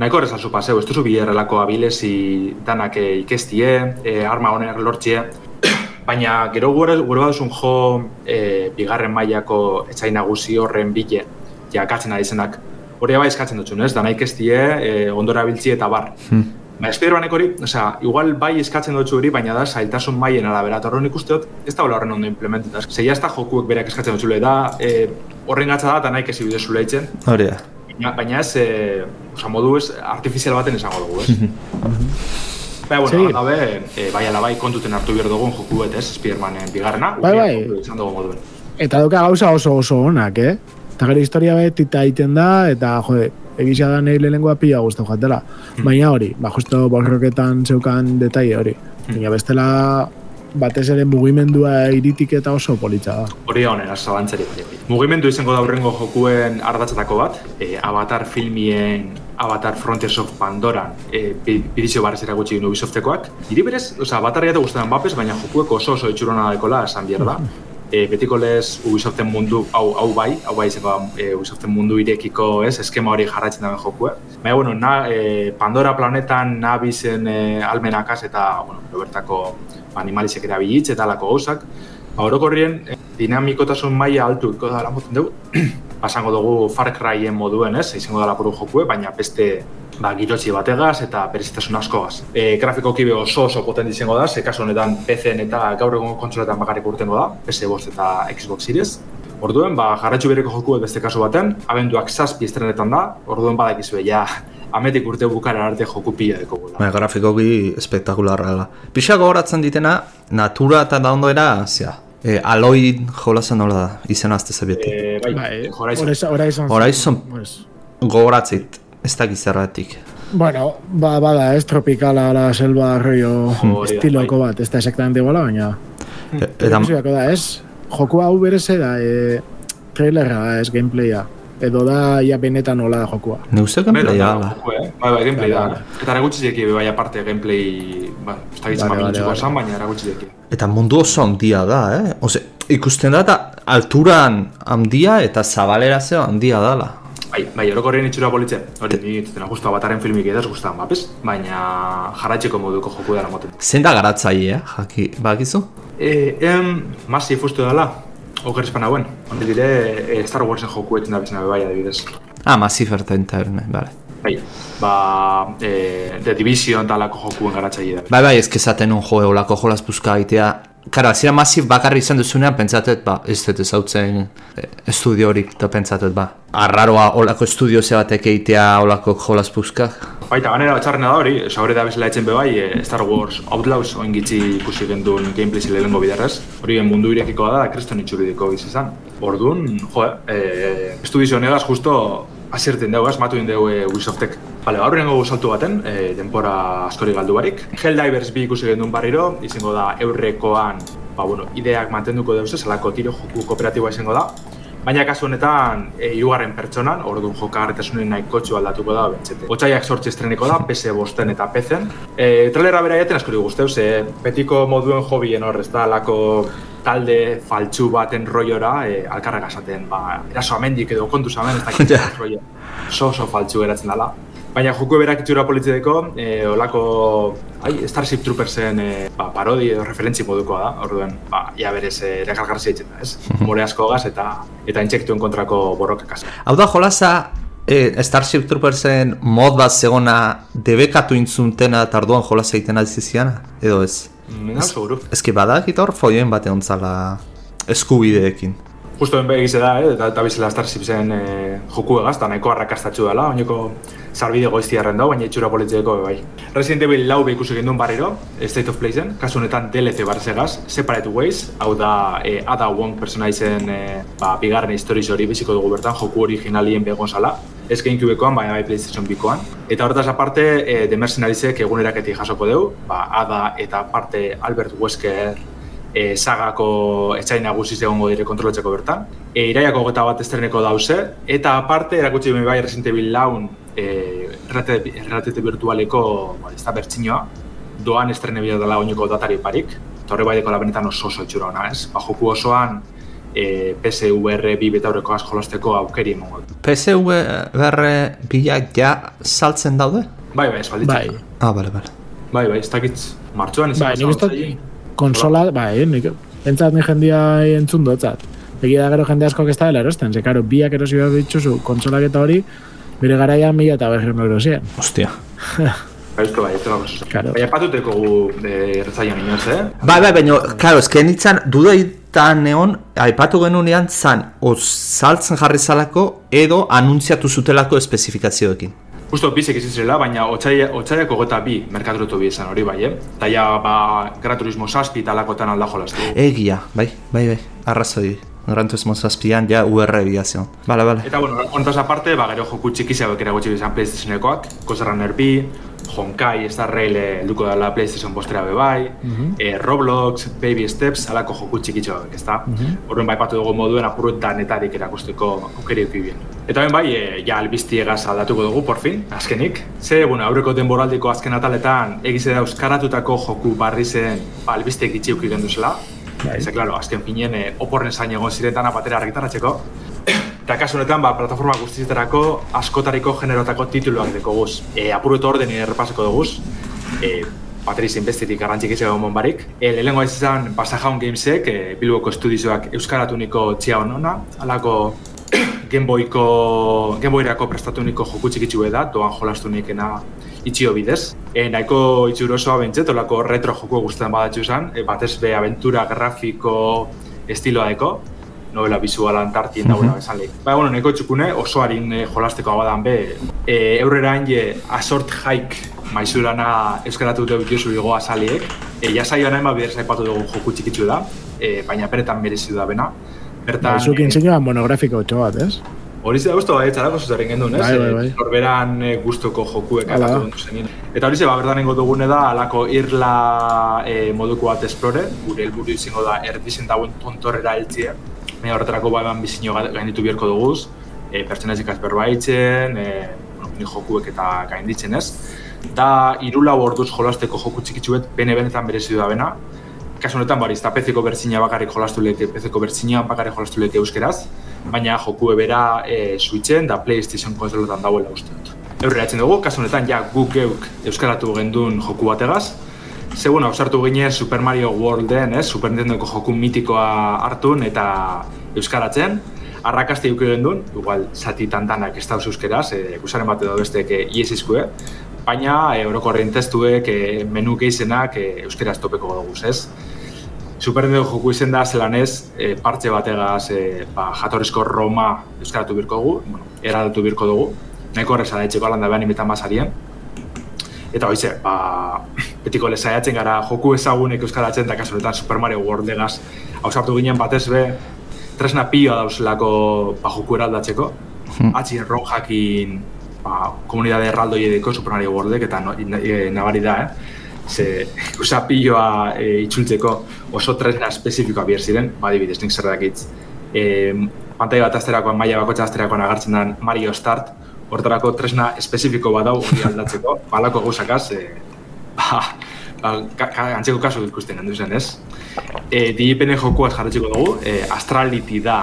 nahiko errezan zu paseu, ez duzu bilerrelako abilezi danak eh, ikestie, eh, arma honek lortzie, baina gero gure, gure baduzun jo eh, bigarren mailako etxai nagusi horren bile, jakatzen ari zenak, hori bai eskatzen dutxun, ez? Dana ikestie, eh, ondora biltzi eta bar. Hmm. Ba, Spider-Manek hori, osea, igual bai eskatzen dutxu hori, baina da zailtasun maien arabera, eta horren ikuste dut, ez da horren ondo implementeta. Zeia ez da jokuek berak eskatzen dutxule, da eh, horren gatza da, eta nahi kesi bidez zuleitzen, Hori da. Baina, baina ez, eh, osea, modu ez, artifizial baten esango dugu, ez? Baina, bueno, Sí. gabe, eh, bai ala bai kontuten hartu behar dugun joku bet, ez, Spider-Manen bigarrena, Bai, bai. izan dugu moduen. Eta dauka gauza oso oso onak, eh? Eta gero historia beti eta egiten da, eta jode, egisa da nahi lehenengoa pila guztu jatela. Baina hori, ba, justo borroketan zeukan detaile hori. Baina bestela batez ere mugimendua iritik eta oso politza da. Hori bai, bai. Mugimendu izango da hurrengo jokuen ardatzatako bat, e, Avatar filmien Avatar Frontiers of Pandora e, bidizio barrez erakutsi gino Ubisoftekoak. Iri berez, oza, Avatar eta guztetan bapes, baina jokuek oso oso itxurona dakola esan behar da. E, betiko lez Ubisoften mundu, hau, hau bai, hau bai da e, Ubisoften mundu irekiko ez, eskema hori jarraitzen daben jokue. Baina, bueno, na, e, Pandora planetan nabizen e, almenakaz eta, bueno, bertako animalizek erabilitz eta alako gauzak. Ba, orokorrien, eh, dinamikotasun maila altu iko da moten dugu. Pasango dugu Far Cryen moduen, ez? Izango da lapuru jokue, baina beste ba, girotzi bategaz eta berezitasun askogaz. E, grafikoki be oso oso potent izango da, ze kasu honetan PC-en eta gaur egun kontsoletan bakarrik urtengo da, PS5 eta Xbox Series. Orduen, ba, jarratxu bereko jokuet beste kasu baten, abenduak zazpi estrenetan da, orduen badakizue ja ametik urte bukara arte joku pila deko gula. Bai, grafikoki espektakularra da. Pixa gogoratzen ditena, natura eta daundoera, zia, e, aloi jolazen nola da, izena azte zebieti. Eh, bai, Bai, Horizon. Horizon. Horizon. Gogoratzit, ez da gizerratik. Bueno, ba, bada, ez tropikala, la selva, rollo, da, estiloko bai. bat, ez da exactamente iguala, baina... E, eta, Eta... da, ez? Joku hau bereze da, e, trailerra da, ez gameplaya. Edo da, ja benetan nola da jokua. ne uste gameplay da, eh? Bai, bai, gameplay Bai, da. bai. Eta eragutsi zeki bai aparte gameplay, ba, ez da gitzen vale. esan, baina eragutsi zeki. Eta mundu oso handia da, eh? Ose, ikusten da, eta alturan handia eta zabalerazio handia dala. Bai, bai, orokorrien itxura politze. Hori, ni zuten justu abataren filmik edaz gustan, bapes? Baina jarraitzeko moduko joku dara moten. Zein da garatzaile, eh? Jaki, bakizu? E, em, Massive ustu dela, oker espan hauen. Hondi dire, e, Star Warsen joku etzen da bizena bai, adibidez. Ah, Massive Entertainment, bale. Bai, ba, e, The Division talako jokuen garatzaile da. Bai, bai, ez kezaten un jo eolako jolaz puzka egitea. Karo, azira Massive bakarri izan duzunean, pentsatet, ba, ez dut ezautzen eh, estudio horik, eta pentsatet, ba. Arraroa olako estudio ze batek egitea olako jolaz puzkak. Baita, ganera batxarrena da hori, saure da bezala etzen bebai, e, Star Wars Outlaws oin gitzi ikusi gendun gameplay zile lehenko biderrez. Hori mundu irekikoa da, kriston itxuridiko biz izan. Orduan, jo, e, estudizio negaz justo asierten dugu, asmatu din dugu e, Ubisoftek. Bale, gaur rengo saltu baten, e, denpora askori galdu barik. Helldivers bi ikusi gendun barriro, izango da eurrekoan, ba, bueno, ideak mantenduko deuz ez, alako tiro joku kooperatiboa izango da. Baina kasu honetan, e, irugarren pertsonan, orduan jokagarritasunen nahikotxo aldatuko da, bentsete. Otsaiak sortzi estreniko da, PS bosten eta PC-en. E, trailera bera jaten askori guzteu, ze betiko moduen hobien hor, ez da, lako talde faltsu baten roiora, e, alkarrega esaten, ba, eraso amendik edo kontuz amen, ez dakit Ja. rollo. So, oso faltsu geratzen dela. Baina joku berak itxura politzeko, e, olako ai, Starship Troopersen e, ba, parodi edo referentzi modukoa da, orduen, ba, ia berez e, erakargarzi egiten da, ez? More asko gaz eta eta intsektuen kontrako borrokakaz. Hau da jolaza, e, Starship Troopersen mod bat zegona debekatu intzuntena eta arduan jolaza egiten alziziana, edo ez? Nena seguru. Ez ki badakit hor foien bat egon zala eskubideekin. Justo ben begize da, eh? eta, bizela Starship zen e, joku egaz, eta nahiko arrakastatxu dela, oineko zarbide goiztiarren da, baina itxura politzeko bai. Resident Evil lau ikusi gendun barriro, State of Play-zen, kasu honetan DLC barzegaz, Separate Ways, hau da e, Ada Wong personaizen e, ba, bigarren historiz hori biziko dugu bertan, joku originalien begon zala, ez GameCubekoan, baina bai PlayStation bikoan. Eta hortaz aparte, e, The Mercenarisek eguneraketik jasoko dugu, ba, Ada eta aparte Albert Wesker e, sagako etxain nagusi egongo dire kontrolatzeko bertan. E, iraiako gota bat estreneko dause, eta aparte erakutsi ben bai Resident Evil laun e, erratete virtualeko ba, ez da bertxinoa, doan estrene bila dela oineko datari parik, eta horre bai dekola benetan oso oso itxura ona, ez? Ba, joku osoan e, PSVR bi betaurreko asko jolasteko aukeri emongo. du. PSVR bilak ja saltzen daude? Bai, bai, espalditza. Bai, Ah, bale, bale. bai, bai, ez dakit martxoan izan bai, nik. Konsola, bai, nik, entzat ni jendia entzun dotzat. Egia da gero jende askok ez da dela erosten, ze karo, biak erosi behar dituzu konsolak eta hori, bere garaian mila eta berreun euro ziren. Ostia. Bai, esko bai, ez dela oso. Claro. Baina patuteko gu e, erretzaian inoz, eh? Bai, bai, baina, karo, ezken nintzen, dudaitan neon, aipatu genunean, zan, o saltzen jarri zalako, edo anuntziatu zutelako espezifikazioekin. Justo bizek izin zirela, baina otsaia, otsaiako gota bi merkaturotu bi izan hori bai, eh? Eta ja, ba, Gran Turismo saspi talakotan alda jolastu. Egia, bai, bai, bai, arrazoi. Gran Turismo zazpian, ja, UR biazio. Bale, bale. Eta, bueno, hontaz aparte, ba, gero joku txiki zebek eragotzi bizan PlayStationekoak, Runner B, Honkai, Star Rail helduko dela PlayStation postera be bai, eh, Roblox, Baby Steps, alako joku txikitxo hauek, ezta? Horren bai patu dugu moduen apurut danetarik erakusteko aukeri eukibien. Eta ben bai, e, ja albistiegaz aldatuko dugu, por fin, azkenik. Ze, bueno, aurreko denboraldiko azken ataletan egize da euskaratutako joku barri zen ba, albisteek itxi euki genduzela. Ze, claro, azken finien e, oporren zain egon ziretan apatera argitaratzeko. Eta kasu honetan, ba, plataforma guztietarako askotariko generotako tituluak deko guz. E, apuru eta orden errepaseko duguz. E, bateriz inbestitik garrantzik izan egon barik. E, lehenengo ez izan Pasajaun Gamesek, e, Bilboko estudizioak euskaratuniko txia honona, alako Gameboyko, Gameboyrako prestatuniko joku txikitsu da, doan jolastu nikena itxio bidez. E, nahiko itxurosoa bentset, olako retro joko guztetan badatxu zen, e, batez be aventura grafiko estiloa deko. Novela bizualan tartien dagoela Mhm. esan lehik. Ba, bueno, neko txukune, oso harin e, jolasteko abadan be, e, eurrera hanje asort haik maizurana euskaratu dute bituzu digo azaliek. E, jasaioan hain bider zaipatu dugu joku txikitzu da, e, baina beretan merezi da bena. Bertan, Zukin e, zinua monografiko txo bat, ez? Hori ze da guztu bai, txarako zuzerren gendun, ez? Bai, bai, bai. Norberan e, guztoko jokuek akatu dut zenin. Eta hori ze, ba, bertan nengo dugune da, alako irla e, moduko bat esplore, gure helburu izango da erdizen dauen tontorrera heltzia. Baina horretarako ba, eman bizino ga- gainditu biherko duguz, e, pertsonazik berbaitzen, e, bueno, jokuek eta gainditzen ez. Da, irula orduz jolasteko joku txikitsuet, bene benetan berezi da bena. Kasu honetan, bari, ez da pezeko bertzina bakarrik jolastu leke, pezeko bertzina bakarrik jolastu leke euskeraz, baina joku bera e, Switchen da PlayStation konsoletan dauela uste dut. Eurreratzen dugu, kasu honetan, ja, guk geuk euskaratu gendun joku bategaz, Ze, bueno, ausartu ginen Super Mario Worlden, ez? Super Nintendoko joku mitikoa hartun eta euskaratzen. Arrakazte eduki gendun, igual zati tantanak ez dauz euskeraz, e, gusaren bat edo bestek e, ies izkue. Baina, e, orokorren testuek, e, menu geizenak e, euskeraz topeko dugu, ez? Super Nintendo joku izen da zelan ez, e, partxe bategaz e, ba, jatorrizko Roma euskaratu birko dugu, bueno, eraldatu birko dugu. Nahiko horreza da etxeko alanda behan imitan bazarien. Eta hoize, ba, betiko lesaiatzen gara joku ezagunek euskaratzen da kasu honetan Super Mario Worldegaz ausartu ginen batez be tresna pioa dauzelako ba, joku eraldatzeko. Hmm. Atzi erron jakin ba, komunidade erraldoi edeko Super Mario Worldek eta no, e, nabari da, eh? Ze, usa piloa e, itzultzeko oso tresna espezifikoa bier ziren, ba, adibidez, nik zer dakitz. E, pantai bat azterakoan, maila bakotxa azterakoan agertzen den Mario Start, hortarako tresna espezifiko bat dau hori aldatzeko, balako gauzakaz, e, ba, ba, antzeko kasu ikusten handu zen, ez? E, DIPN jokuaz jarretzeko dugu, e, Astrality da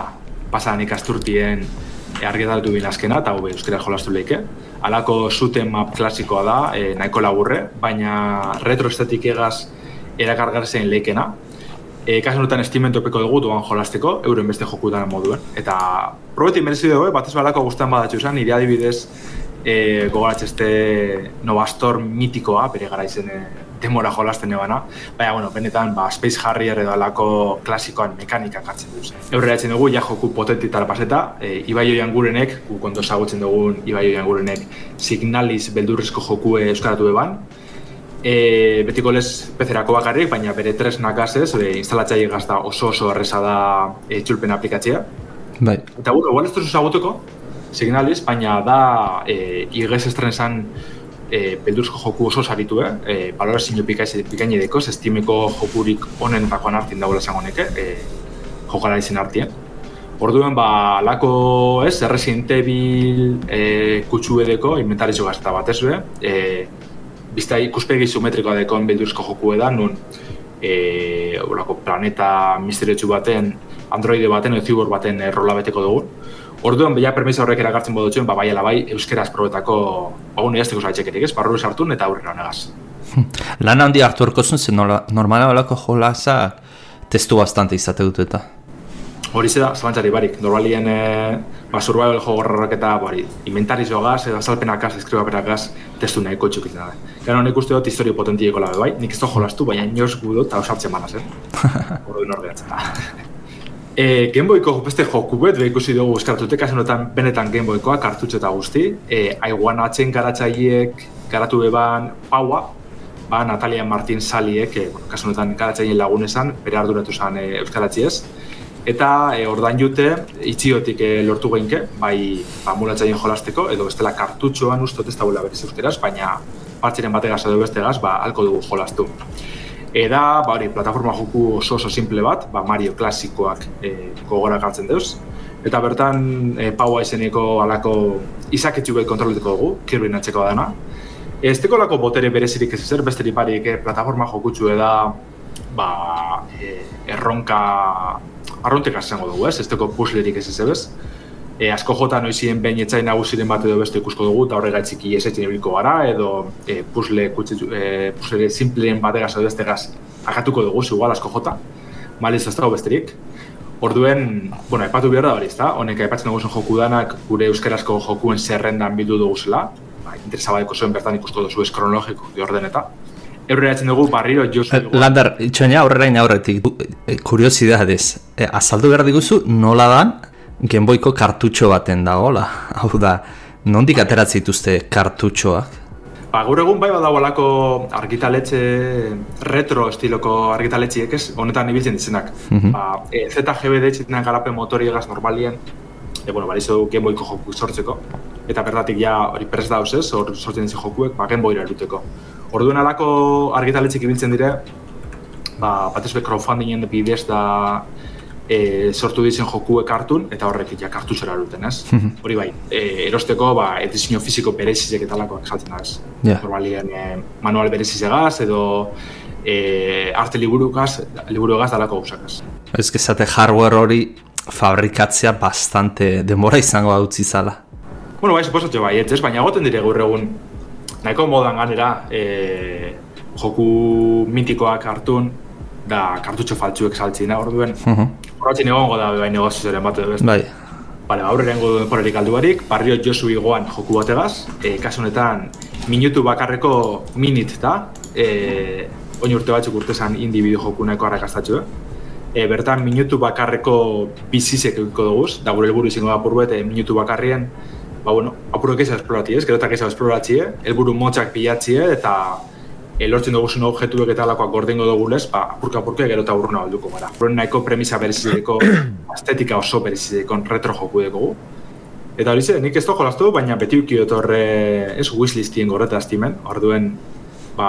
pasadan ikasturtien e, argitaratu bin azkena, eta hobe euskera jolastu leike. Halako zuten map klasikoa da, e, nahiko laburre, baina retroestetik egaz erakargarzen leikena. E, kasu honetan estimen topeko dugu duan jolasteko, euren beste jokutan moduen. Eta probetik merezi dugu, eh? batez balako guztan badatxu zen, nire adibidez e, gogoratzeste Novastor mitikoa, bere gara izen e, demora jolasten ebana. Baina, bueno, benetan, ba, Space Harrier edo alako klasikoan mekanikak hartzen duz. Eurreratzen dugu, ja joku potentitara paseta, e, Ibai Oian gurenek, gu konto ezagutzen dugun Ibai Oian gurenek, Signalis beldurrezko jokue euskaratu eban, e, betiko lez pezerako bakarrik, baina bere tresnak ez, e, instalatzaile gazta oso oso erreza da e, txulpen aplikatzea. Bai. Eta bueno, igual ez duzu Signalis, baina da e, igez estrenesan e, beldursko joku oso saritu, eh? E, balorazio pikaini edeko, estimeko jokurik onenetakoan hartin dagoela zango neke, e, jokala izin hartien. Orduen, ba, lako, ez, Resident Evil e, kutsu edeko, inventarizo gazta bat ez be, e, bizta ikuspegi isometrikoa dekon beldursko joku edan, nun e, olako planeta misteriotsu baten, androide baten edo zibor baten e, rola beteko dugu. Orduan, beha permisa horrek eragartzen bodotxuen, ba, bai ala bai, euskeraz probetako, ba, gune jazteko zaitxekerik, ez, barru sartun eta aurrera honegaz. Lan handi hartu erko zuen, zen nola- normala balako jolasa testu bastante izate dut eta. Hori da, zalantzari barik, normalien e, ba, survival jogorrak eta bari, inventarizo gaz, edo azalpenakaz, eskribaperakaz, testu nahiko txukitzen da. Gero nik uste dut historio potentieko labe bai, nik ez da jolastu, baina inoz gudo eta osartzen manaz, eh? Orduan hor geratzen da. E, Gameboyko beste joku bet, be ikusi dugu eskartute, kasu honetan benetan Gameboykoa, kartutxo eta guzti. E, aiguan atzen garatzaileek garatu eban paua, ba, Natalia Martin Saliek, e, bueno, kasu honetan garatzaileen lagunesan, bere arduratu zen e, euskaratziez. Eta e, ordain jute, itxiotik e, lortu geinke, bai ba, mulatzaien jolasteko, edo bestela kartutxoan ustot ez dagoela berez euskeraz, baina partxeren bategaz edo bestegaz, ba, alko dugu jolastu. Eda, ba, hori, plataforma joku oso oso simple bat, ba, Mario klasikoak e, gogorak hartzen deuz. Eta bertan, e, paua izeneko alako izaketxu bet kontroleteko dugu, Kirby natzeko dana. Ez teko lako botere berezirik ez ezer, besterik barik e, plataforma jokutsu eda, ba, e, erronka, arrontek izango dugu, ez? Ez teko puzzlerik ez ez. E, asko jota noizien behin etzain nagusiren bat edo beste ikusko dugu, eta horregaitzik iesetzen ibiliko gara, edo e, puzzle, kutxe, e, puzzle simpleen bategaz edo bestegaz akatuko dugu, igual asko jota. Maliz ez dago besterik. Orduen, bueno, aipatu behar da hori, ezta? Honek aipatzen dugu joku danak gure euskarazko jokuen zerrendan bildu dugu zela. Ba, interesabadeko zuen bertan ikusko duzu ez kronologiko ordeneta. Eurreratzen dugu barriro Josu Eh, Lander, itxoina aurrerain aurretik, du- eh, kuriosidadez, eh, azaldu behar diguzu nola dan Gameboyko kartutxo baten dagoela. Hau da, nondik ateratzen dituzte kartutxoak? Ba, gaur egun bai badago alako argitaletxe retro estiloko argitaletxiek ez, honetan ibiltzen dizenak. Mhm. ba, e, ZGBD txitenan garapen motoriegaz normalien, e, bueno, balizu Gameboyko joku sortzeko, eta bertatik ja hori prest dauz ez, hor sortzen dizen jokuek, ba, Gameboyra eruteko. Orduan alako argitaletxek ibiltzen dire, ba, batez be crowdfundingen bidez da e, sortu dizen jokuek hartun, eta horrek ja kartutxora eruten, ez? Hori bai, e, erosteko, ba, edizio fiziko berezizek eta alakoak saltzen ez? Ja. Normalien e, manual berezizegaz, edo e, arte liburugaz, liburugaz dalako gauzakaz. Ez gezate hardware hori fabrikatzea bastante denbora izango hau zala. Bueno, bai, suposatxe bai, ez, baina goten dire gaur egun nahiko modan ganera e, joku mitikoak hartun da kartutxo faltsuek saltzina, orduen Mhm. Horratzen egongo da bai negozioaren bat edo beste. Bai, Bale, aurrera ingo denporarik aldu barik, barrio Josu igoan joku bategaz, e, kasu honetan minutu bakarreko minit da, e, oin urte batzuk urtezan indie bideo joku nahiko arrakastatxu, e, bertan minutu bakarreko bizizek egiko duguz, da gure helburu izango da purbet, e, minutu bakarrien, ba bueno, apurok eza esplorati ez, gero eta eza esploratzie, helburu motzak pilatzie, eta e, lortzen duguzen objektuek eta alakoak gordengo dugulez, ba, apurka apurka gero eta urruna balduko gara. Horren nahiko premisa berezideko, estetika oso berezideko retro joku dugu. Eta hori ze, nik ez da jolastu, baina beti uki dut horre, ez wishlistien gorreta estimen, orduen, ba,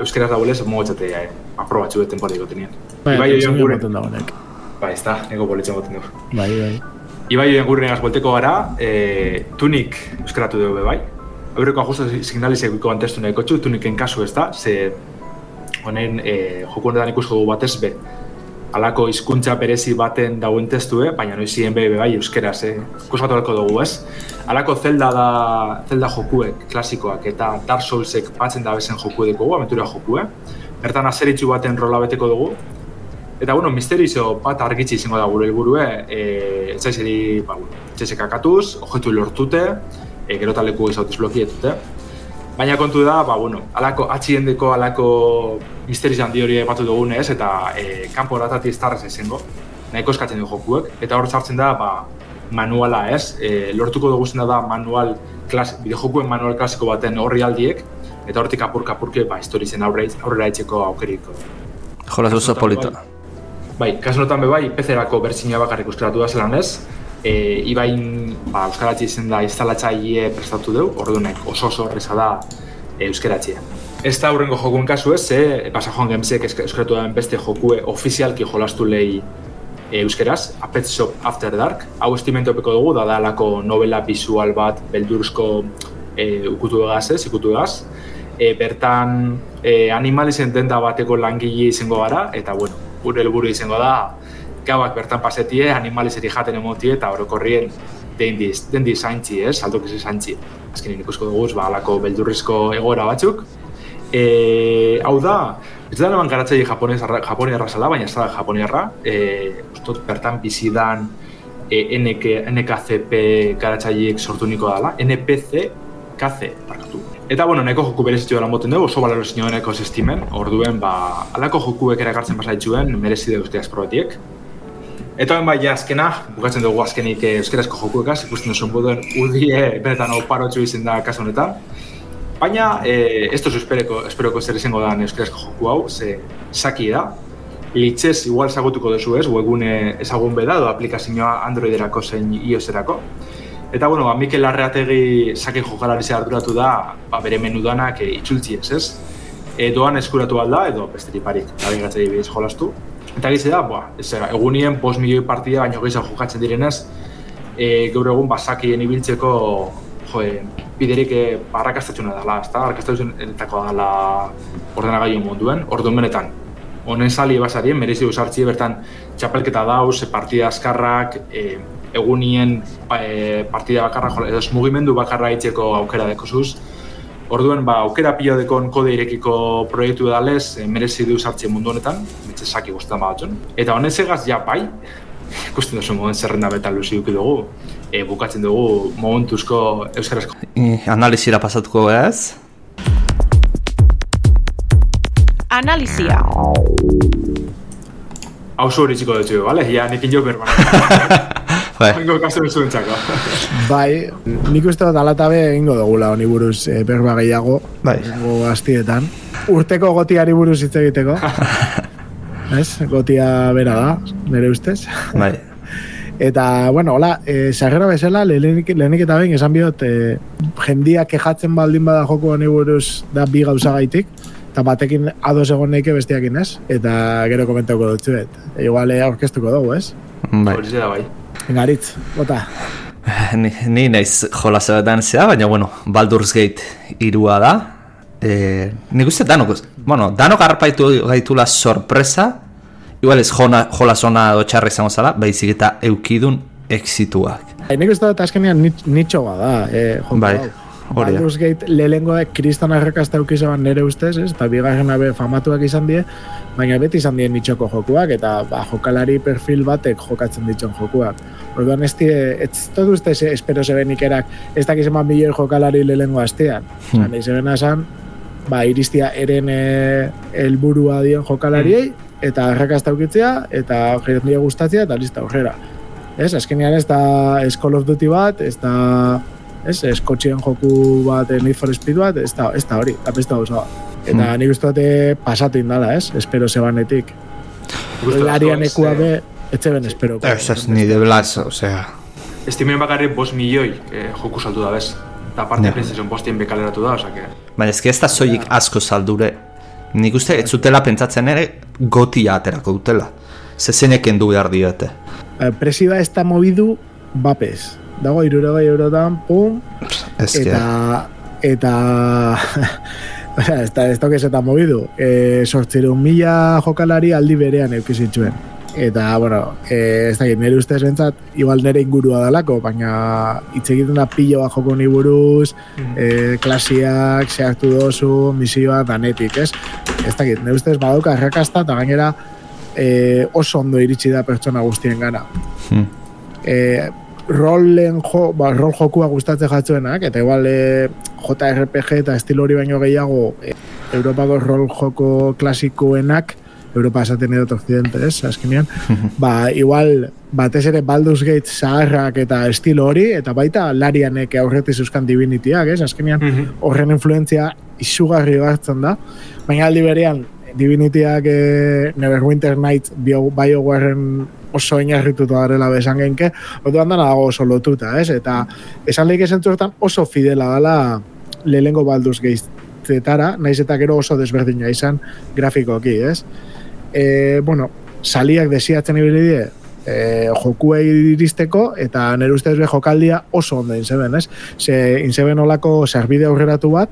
euskeraz dagoelez, mogotzate, eh, aprobatxu dut temporaiko tenien. Bai, Ibai oian gure, ematen da ba, ez da, nego politzen goten du. Bai, bai. Ibai oian gure negaz bolteko gara, e, tunik euskeratu dugu bai. Aurreko ajusto signalizeko iko antestu nahiko txu, tuniken kasu ez da, ze honen e, joku honetan ikusko dugu batez be, alako hizkuntza berezi baten dauen testue, baina noizien be, be bai euskeraz, eh? ikusatu beharko dugu ez. Alako Zelda da, Zelda jokuek, klasikoak, eta Dark Soulsek batzen da bezen joku dugu, aventura jokue. Bertan azeritzu baten rola beteko dugu, Eta, bueno, misterio bat argitzi izango da gure helburue, e, etzaizeri, ba, bueno, kakatuz, objektu lortute, e, gero eta leku ezautuz blokietute. Baina kontu da, ba, bueno, alako, atxiendeko alako misterio handi hori batu dugunez, eta e, kanpo horatati ez tarrez izango, nahiko eskatzen du jokuek, eta hor sartzen da, ba, manuala, ez? E, lortuko dugu zena da manual, klas, bideojokuen manual klasiko baten horri aldiek, eta hortik apurka apurke, ba, historizen aurrera, aurrera etxeko aukeriko. jolas oso polita. Bai, kasu honetan be bai, PC-erako bertsinua bakarrik euskaratu da zelan ez. E, ibain, ba, euskaratzi izen da instalatzaile prestatu dugu, orduan oso oso horreza da e, euskaratzea. Ez da hurrengo jokuen kasu ez, ze pasajoan gemzek euskaratu da beste jokue ofizialki jolastu lehi e, euskeraz, A Pet Shop After Dark. Hau estimentopeko dugu, da dalako novela visual bat belduruzko e, ukutu egaz ez, ikutu egaz. E, bertan e, animalizen denda bateko langile izango gara, eta bueno, gure helburu izango da, gauak bertan pasetie, animalizeri jaten emotie, eta orokorrien dendi, dendi zaintzi, ez, aldok ez zaintzi. Azkenin ikusko dugu, ba, alako beldurrizko egoera batzuk. E, hau da, ez da garatzaile japonez, japoniarra zala, baina ez da japoniarra, e, ustot bertan bizidan e, NK, NKCP garatzaileek sortu niko dela, NPC KC, barkatu. Eta, bueno, nahiko joku berezitu dela moten dugu, oso balero zinioneko estimen, orduen, ba, alako jokuek erakartzen pasaitzuen, merezi dugu euskera esprobatiek. Eta ben bai, ja, azkena, bukatzen dugu azkenik eh, euskarazko jokuekaz, ikusten duzun boduen udie, benetan hau parotxu izen da kasu honetan. Baina, eh, ez duzu espereko, esperoko zer izango da euskarazko joku hau, ze saki da. Litzez, igual zagutuko duzu ez, webgune ezagun beda, edo aplikazioa Androiderako zein iOS-erako. Eta, bueno, ba, Mikel Larreategi sake jokalari arduratu da, ba, bere menu danak e, itzultzi ez, ez? E, doan eskuratu alda, edo besterik parik, nabigatzei bidez jolastu. Eta gize da, ba, ez era, egunien 5 milioi partida baino gehiago jokatzen direnez, e, gaur egun basakien ibiltzeko jo, biderik e, arrakastatxuna dela, ezta? Arrakastatxunetako dela ordenagailu munduen, orduan benetan. Honen sali basarien, merezi usartzi bertan txapelketa dauz, e, partida askarrak, e, egunien e, partida bakarra, edo mugimendu bakarra itzeko aukera dekozuz. Orduen, ba, aukera pila dekon kode irekiko proiektu edalez, e, merezi du sartzen mundu honetan, betxe saki guztetan batzun. Eta honez egaz, ja, bai, ikusten duzu moden zerrenda beta luzi duki dugu, e, bukatzen dugu momentuzko euskarazko. I, analizira pasatuko ez? Analizia. Hau zuri txiko dutxu, bale? Ja, nikin jo berba. Bai. Hengo kasu zuntzako. Bai, nik uste dut alatabe egingo dugula honi buruz e, berba gehiago. Bai. Go astietan. Urteko gotiari buruz hitz egiteko. Ez? Gotia bera da, nire ustez. Bai. Eta, bueno, hola, e, sarrera bezala, lehenik, lehenik eta behin esan bihot, e, jendia kejatzen baldin bada joko honi buruz da bi gauza gaitik, eta batekin ados egon neike bestiakin ez, eta gero komentauko dut zuet. E, igual eh, aurkeztuko dugu, ez? Bai. Hori bai. Garitz, bota. Ni, ni naiz jola zebetan zea, baina bueno, Baldur's Gate irua da. E, nik uste danok, bueno, danok harpaitu gaitula sorpresa, igual ez jona, jola zona edo txarra izango zala, baizik eta eukidun exituak. Bai, nik uste dut azkenean nit, nitxo bada, eh, joko Bai, hau. Baldur's Gate lehengoek kriston arrakasta eukizaban nere ustez, ez? Eta bigarren abe famatuak izan die, baina beti izan die nitxoko jokuak, eta ba, jokalari perfil batek jokatzen dituen jokuak. Orduan ez die, ez dut uste espero zebenik erak, ez dakiz eman milioi jokalari lehengo astean. Hmm. Nahi zebena esan, ba, iristia eren eh, helburua dien jokalariei, eta arrakasta eukitzea, eta jendia gustatzea, eta lista aurrera. Ez, azkenean ez da Call of Duty bat, ez da ez, eskotxien joku bat, eh, Need for Speed bat, ez da, ez da hori, da beste gauza bat. Eta nik uste dute pasatu indala, ez, espero zebanetik. Larian ekua be, etzeben espero. Ez ez ni de blas, osea... Estimen bakarri bos milioi eh, joku saltu da, bez? Eta aparte Ja. PlayStation bostien bekaleratu da, osake. Baina ez ez da soilik asko saldure. Nik uste ez zutela pentsatzen ere gotia aterako dutela. Zezenek endu behar diote. Eh, Presiba ez da mobidu, bapez. Dago, irurogei eurotan, pum, que... eta eta Osea, ez da, ez da eta mobidu. E, sortzerun mila jokalari aldi berean eukizitxuen. Eta, bueno, e, ez dakit, nire ustez bentsat, igual nire ingurua dalako, baina hitz egiten da piloa joko ni buruz, e, klasiak, zehartu dozu, misioa, danetik, ez? Ez dakit, nire ustez badauka errakasta, eta gainera e, oso ondo iritsi da pertsona guztien gana Hmm. e, rolen jo, ba, rol jokua gustatzen jatzuenak, eta igual e, JRPG eta estilo hori baino gehiago e, Europako rol joko klasikoenak, Europa esaten edo occidente, ez, azkenean, ba, igual, batez ere Baldur's Gate zaharrak eta estilo hori, eta baita larianek aurretik euskan divinitiak, ez, azkenean, horren influentzia izugarri hartzen da, baina aldi berean, Divinitiak e, Neverwinter Nights bio, BioWaren oso inarrituta garela besan genke, orduan dana dago oso lotuta, ez? Eta esan lehik esan oso fidela dela lehengo Baldur's Gate-etara, naiz eta gero oso desberdina izan grafikoki, ez? E, bueno, saliak desiatzen ibili e, jokuei iristeko, eta nire ustez be jokaldia oso ondo inzeben, ez? Ze inzeben olako zerbide aurreratu bat,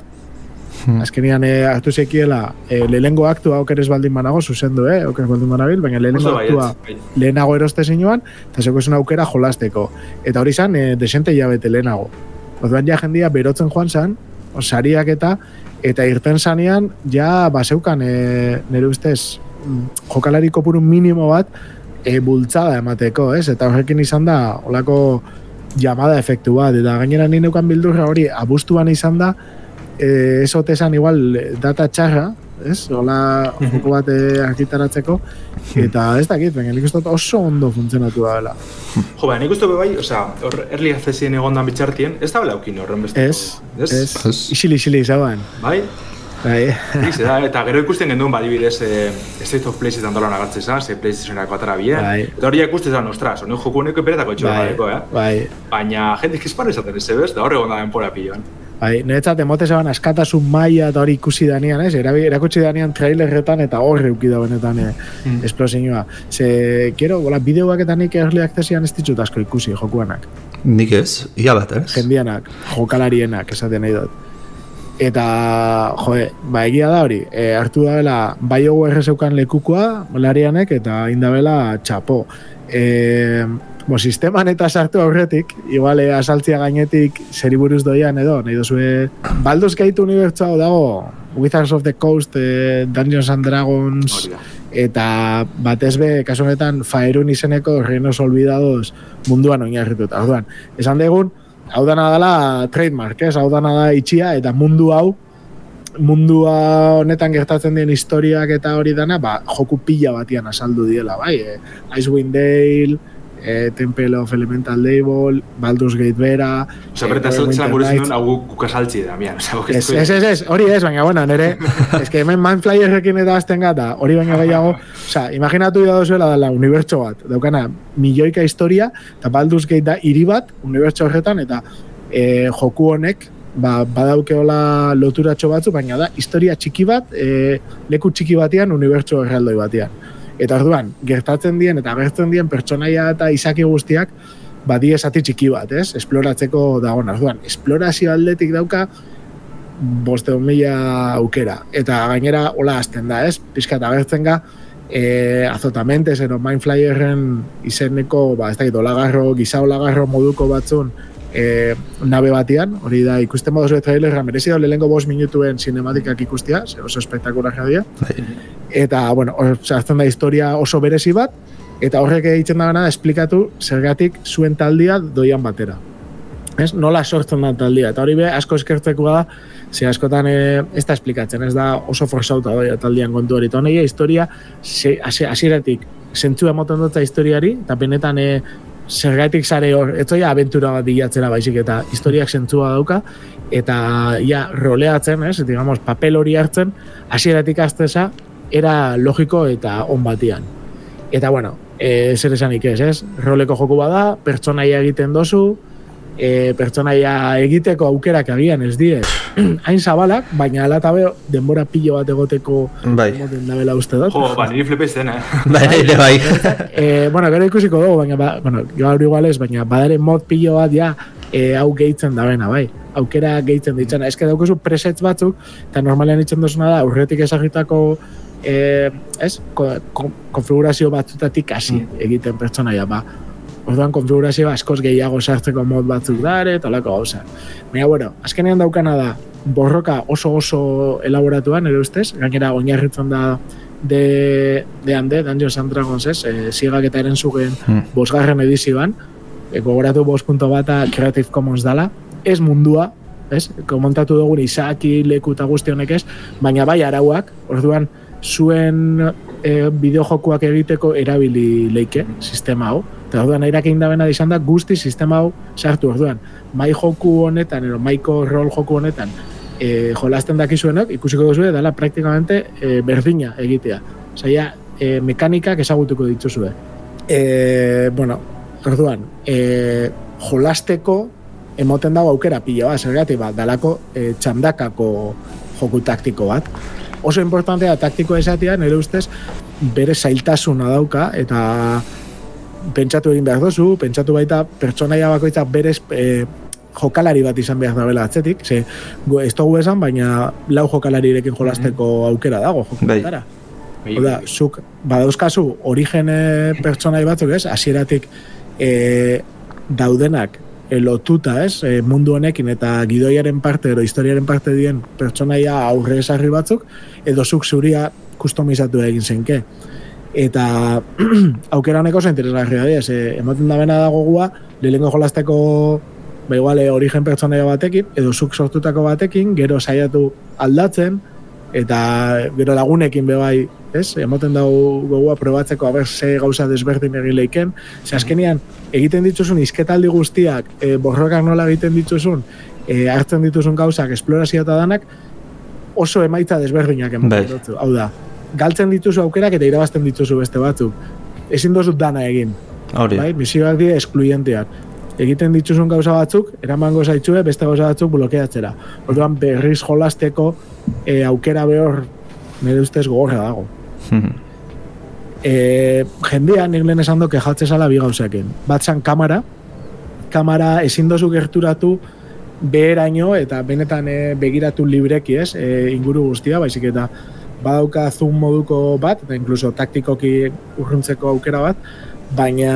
Azkenian eh, hartu zekiela eh, lehengo aktua okeres baldin banago, zuzendu, eh, okeres baldin banabil, baina lehengo aktua ez, lehenago eroste zinuan, eta zeko esun aukera jolasteko. Eta hori zan, eh, desente hilabete lehenago. Orduan ja jendia berotzen joan zan, sariak eta, eta irten zanean, ja baseukan eh, nire ustez mm, jokalari kopuru minimo bat eh, bultzada emateko, ez? Eta horrekin izan da, olako llamada efektu bat, eta gainera ni neukan bildurra hori abuztuan izan da, eh, ez ote esan igual eh, data txarra, ez? Hola joko bat eh, argitaratzeko, eta ez dakit, baina nik uste oso ondo funtzionatu da dela. Jo, baina nik uste be bai, osea, hor early accessien egondan bitxartien, ez da bela aukin horren beste. Ez, ez, Ez. isili isili zaban. Bai, Bai, Egize da, eta gero ikusten genduen badibidez e, State of Play zetan dolan agartzen zan, ze PlayStationerako atara bien. Bai. Eta hori ikusten zan, ostras, honen joku honeko beretako etxo bai, badeko, eh? bai, Baina jendik izpan esaten ez ebez, da horre gonda denpora piloan. Bai, niretzat emote zeban askatasun maila eta hori ikusi danean, ez? Erabi, erakutsi danean trailerretan eta horre uki da benetan eh, Mm. esplosioa. Ze, gero, gola, bideoak eta nik early accessian ez ditut asko ikusi jokuanak. Nik ez, ia bat, ez? jendianak, jokalarienak esaten nahi dut. Eta, joe, ba, egia da hori, e, hartu dabela BioWare zeukan lekukoa, larianek, eta indabela txapo. E, bo, sisteman eta sartu aurretik, igual eh, asaltzia gainetik zeriburuz doian edo, nahi dozue, Baldur's Gate unibertsu hau dago, Wizards of the Coast, eh, Dungeons and Dragons, da. eta batez be, kasu honetan, Faerun izeneko Reinos Olvidados munduan oinarrituta. Orduan, esan degun, hau dana dela trademark, ez? Hau dana da itxia, eta mundu hau mundua honetan gertatzen dien historiak eta hori dana, ba, joku pila batian asaldu diela, bai, e, Icewind Dale, e, Temple of Elemental Devil, Baldur's Gate bera... Osa, bereta zeltzen gure zinun, hau kukasaltzi da, mian. Ez, ez, ez, hori ez, baina, bueno, nere, ez que hemen Mindflyerrekin eta azten gata, hori baina gehiago, osa, imaginatu da dozuela dela, unibertso bat, daukana, milioika historia, eta Baldur's Gate da, hiri bat, unibertso horretan, eta e, joku honek, ba, badaukeola loturatxo batzu, baina da, historia txiki bat, e, leku txiki batean, unibertso erraldoi batean. Eta orduan, gertatzen dien eta agertzen dien pertsonaia eta izaki guztiak badi esati txiki bat, ez? Esploratzeko dagoen, orduan, esplorazio aldetik dauka boste mila aukera. Eta gainera, hola azten da, ez? Piskat agertzen ga, e, azotamente, zero Mindflyerren izeneko, ba, ez da, olagarro, giza olagarro moduko batzun, e, nabe batean, hori da ikusten modu zure trailerra, merezi da lehenko bos minutuen cinematikak ikustia, oso espektakula jadia. Bai. Eta, bueno, sartzen da historia oso berezi bat, eta horrek egiten da esplikatu zergatik zuen taldia doian batera. Ez? Nola sortzen da taldia, eta hori be, asko eskertzeko da, ze askotan e, ez da esplikatzen, ez da oso forzauta doia taldian kontu hori. Eta honei, historia, hasieratik, zentzu emoten dutza historiari, eta benetan e, zergatik zare hor, ez zoia aventura bat bilatzera baizik eta historiak zentzua dauka, eta ja, roleatzen, ez, digamos, papel hori hartzen, hasieratik azteza, era logiko eta on batian. Eta bueno, e, zer esanik ez, ez? Roleko joku bada, pertsonaia egiten dozu, e, pertsonaia egiteko aukerak agian ez die hain zabalak, baina ala tabe denbora pilo bat egoteko bai. dabela uste dut. Jo, ba, niri flipez dena. bai, bai, bai. e, bueno, gero ikusiko dugu, baina, ba, bueno, gaur igual ez, baina badare mod pilo bat ja, e, hau gehitzen da bena, bai. Aukera gehitzen ditzen. Ez que daukuzu presets batzuk, eta normalean itzen duzuna da, urretik ezagitako e, ez, ko, konfigurazio batzutatik hasi mm. egiten pertsonaia, ba orduan konfigurazioa askoz gehiago sartzeko mod batzuk dare, eta lako gauza. Baina, bueno, azkenean daukana da, borroka oso oso elaboratuan, ere ustez, gainera oinarritzen da de, de hande, Dungeons and Dragons, ez, e, zigak eta eren zugen hmm. bosgarren edizioan, e, gogoratu bos punto bata Creative Commons dala, ez mundua, ez, komontatu dugun izaki, leku eta guzti honek ez, baina bai arauak, orduan, zuen e, bideojokuak egiteko erabili leike, sistema hau, Eta orduan, airak egin da izan da, guzti sistema hau sartu orduan. Mai joku honetan, ero maiko rol joku honetan, e, jolasten dakizuenok, ikusiko duzu, dela praktikamente e, berdina egitea. Zaila, e, mekanikak ezagutuko dituzue. E, bueno, orduan, e, jolasteko emoten dago aukera pila bat, zergati bat, dalako e, txandakako joku taktiko bat. Oso importantea taktiko esatea, nire ustez, bere zailtasuna dauka, eta pentsatu egin behar dozu, pentsatu baita pertsonaia bakoitza berez e, jokalari bat izan behar dabela atzetik, ze ez dugu esan, baina lau jokalarirekin jolasteko aukera dago jokutara. Bai. Oda, zuk, badauzkazu, origene pertsonai batzuk ez, hasieratik e, daudenak e, lotuta ez, e, mundu honekin eta gidoiaren parte, edo historiaren parte dien pertsonaia aurre esarri batzuk, edo zuk zuria kustomizatu egin zenke eta aukera honeko oso interesgarria da, ze ematen da bena dago gua, lehenko jolasteko ba igual, eh, origen pertsonaia batekin, edo zuk sortutako batekin, gero saiatu aldatzen, eta gero lagunekin bebai, ez? Ematen dago gogua probatzeko aber ze gauza desberdin egin leiken. Ze azkenian, egiten dituzun izketaldi guztiak, e, borrokak nola egiten dituzun, e, hartzen dituzun gauzak, esplorazio eta danak, oso emaitza desberdinak ematen bai. Hau da, galtzen dituzu aukerak eta irabazten dituzu beste batzuk. Ezin dozu dana egin. Hori. Bai, misioak dira eskluyenteak. Egiten dituzun gauza batzuk, eramango zaitzue beste gauza batzuk blokeatzera. Orduan berriz jolasteko e, aukera behor nire ustez gogorra dago. e, jendea nik lehen esan doke jatze zala bi gauzaken. Batzan kamara, kamara ezin dozu gerturatu beheraino eta benetan e, begiratu libreki ez, e, inguru guztia, baizik eta badauka zoom moduko bat, eta inkluso taktikoki urruntzeko aukera bat, baina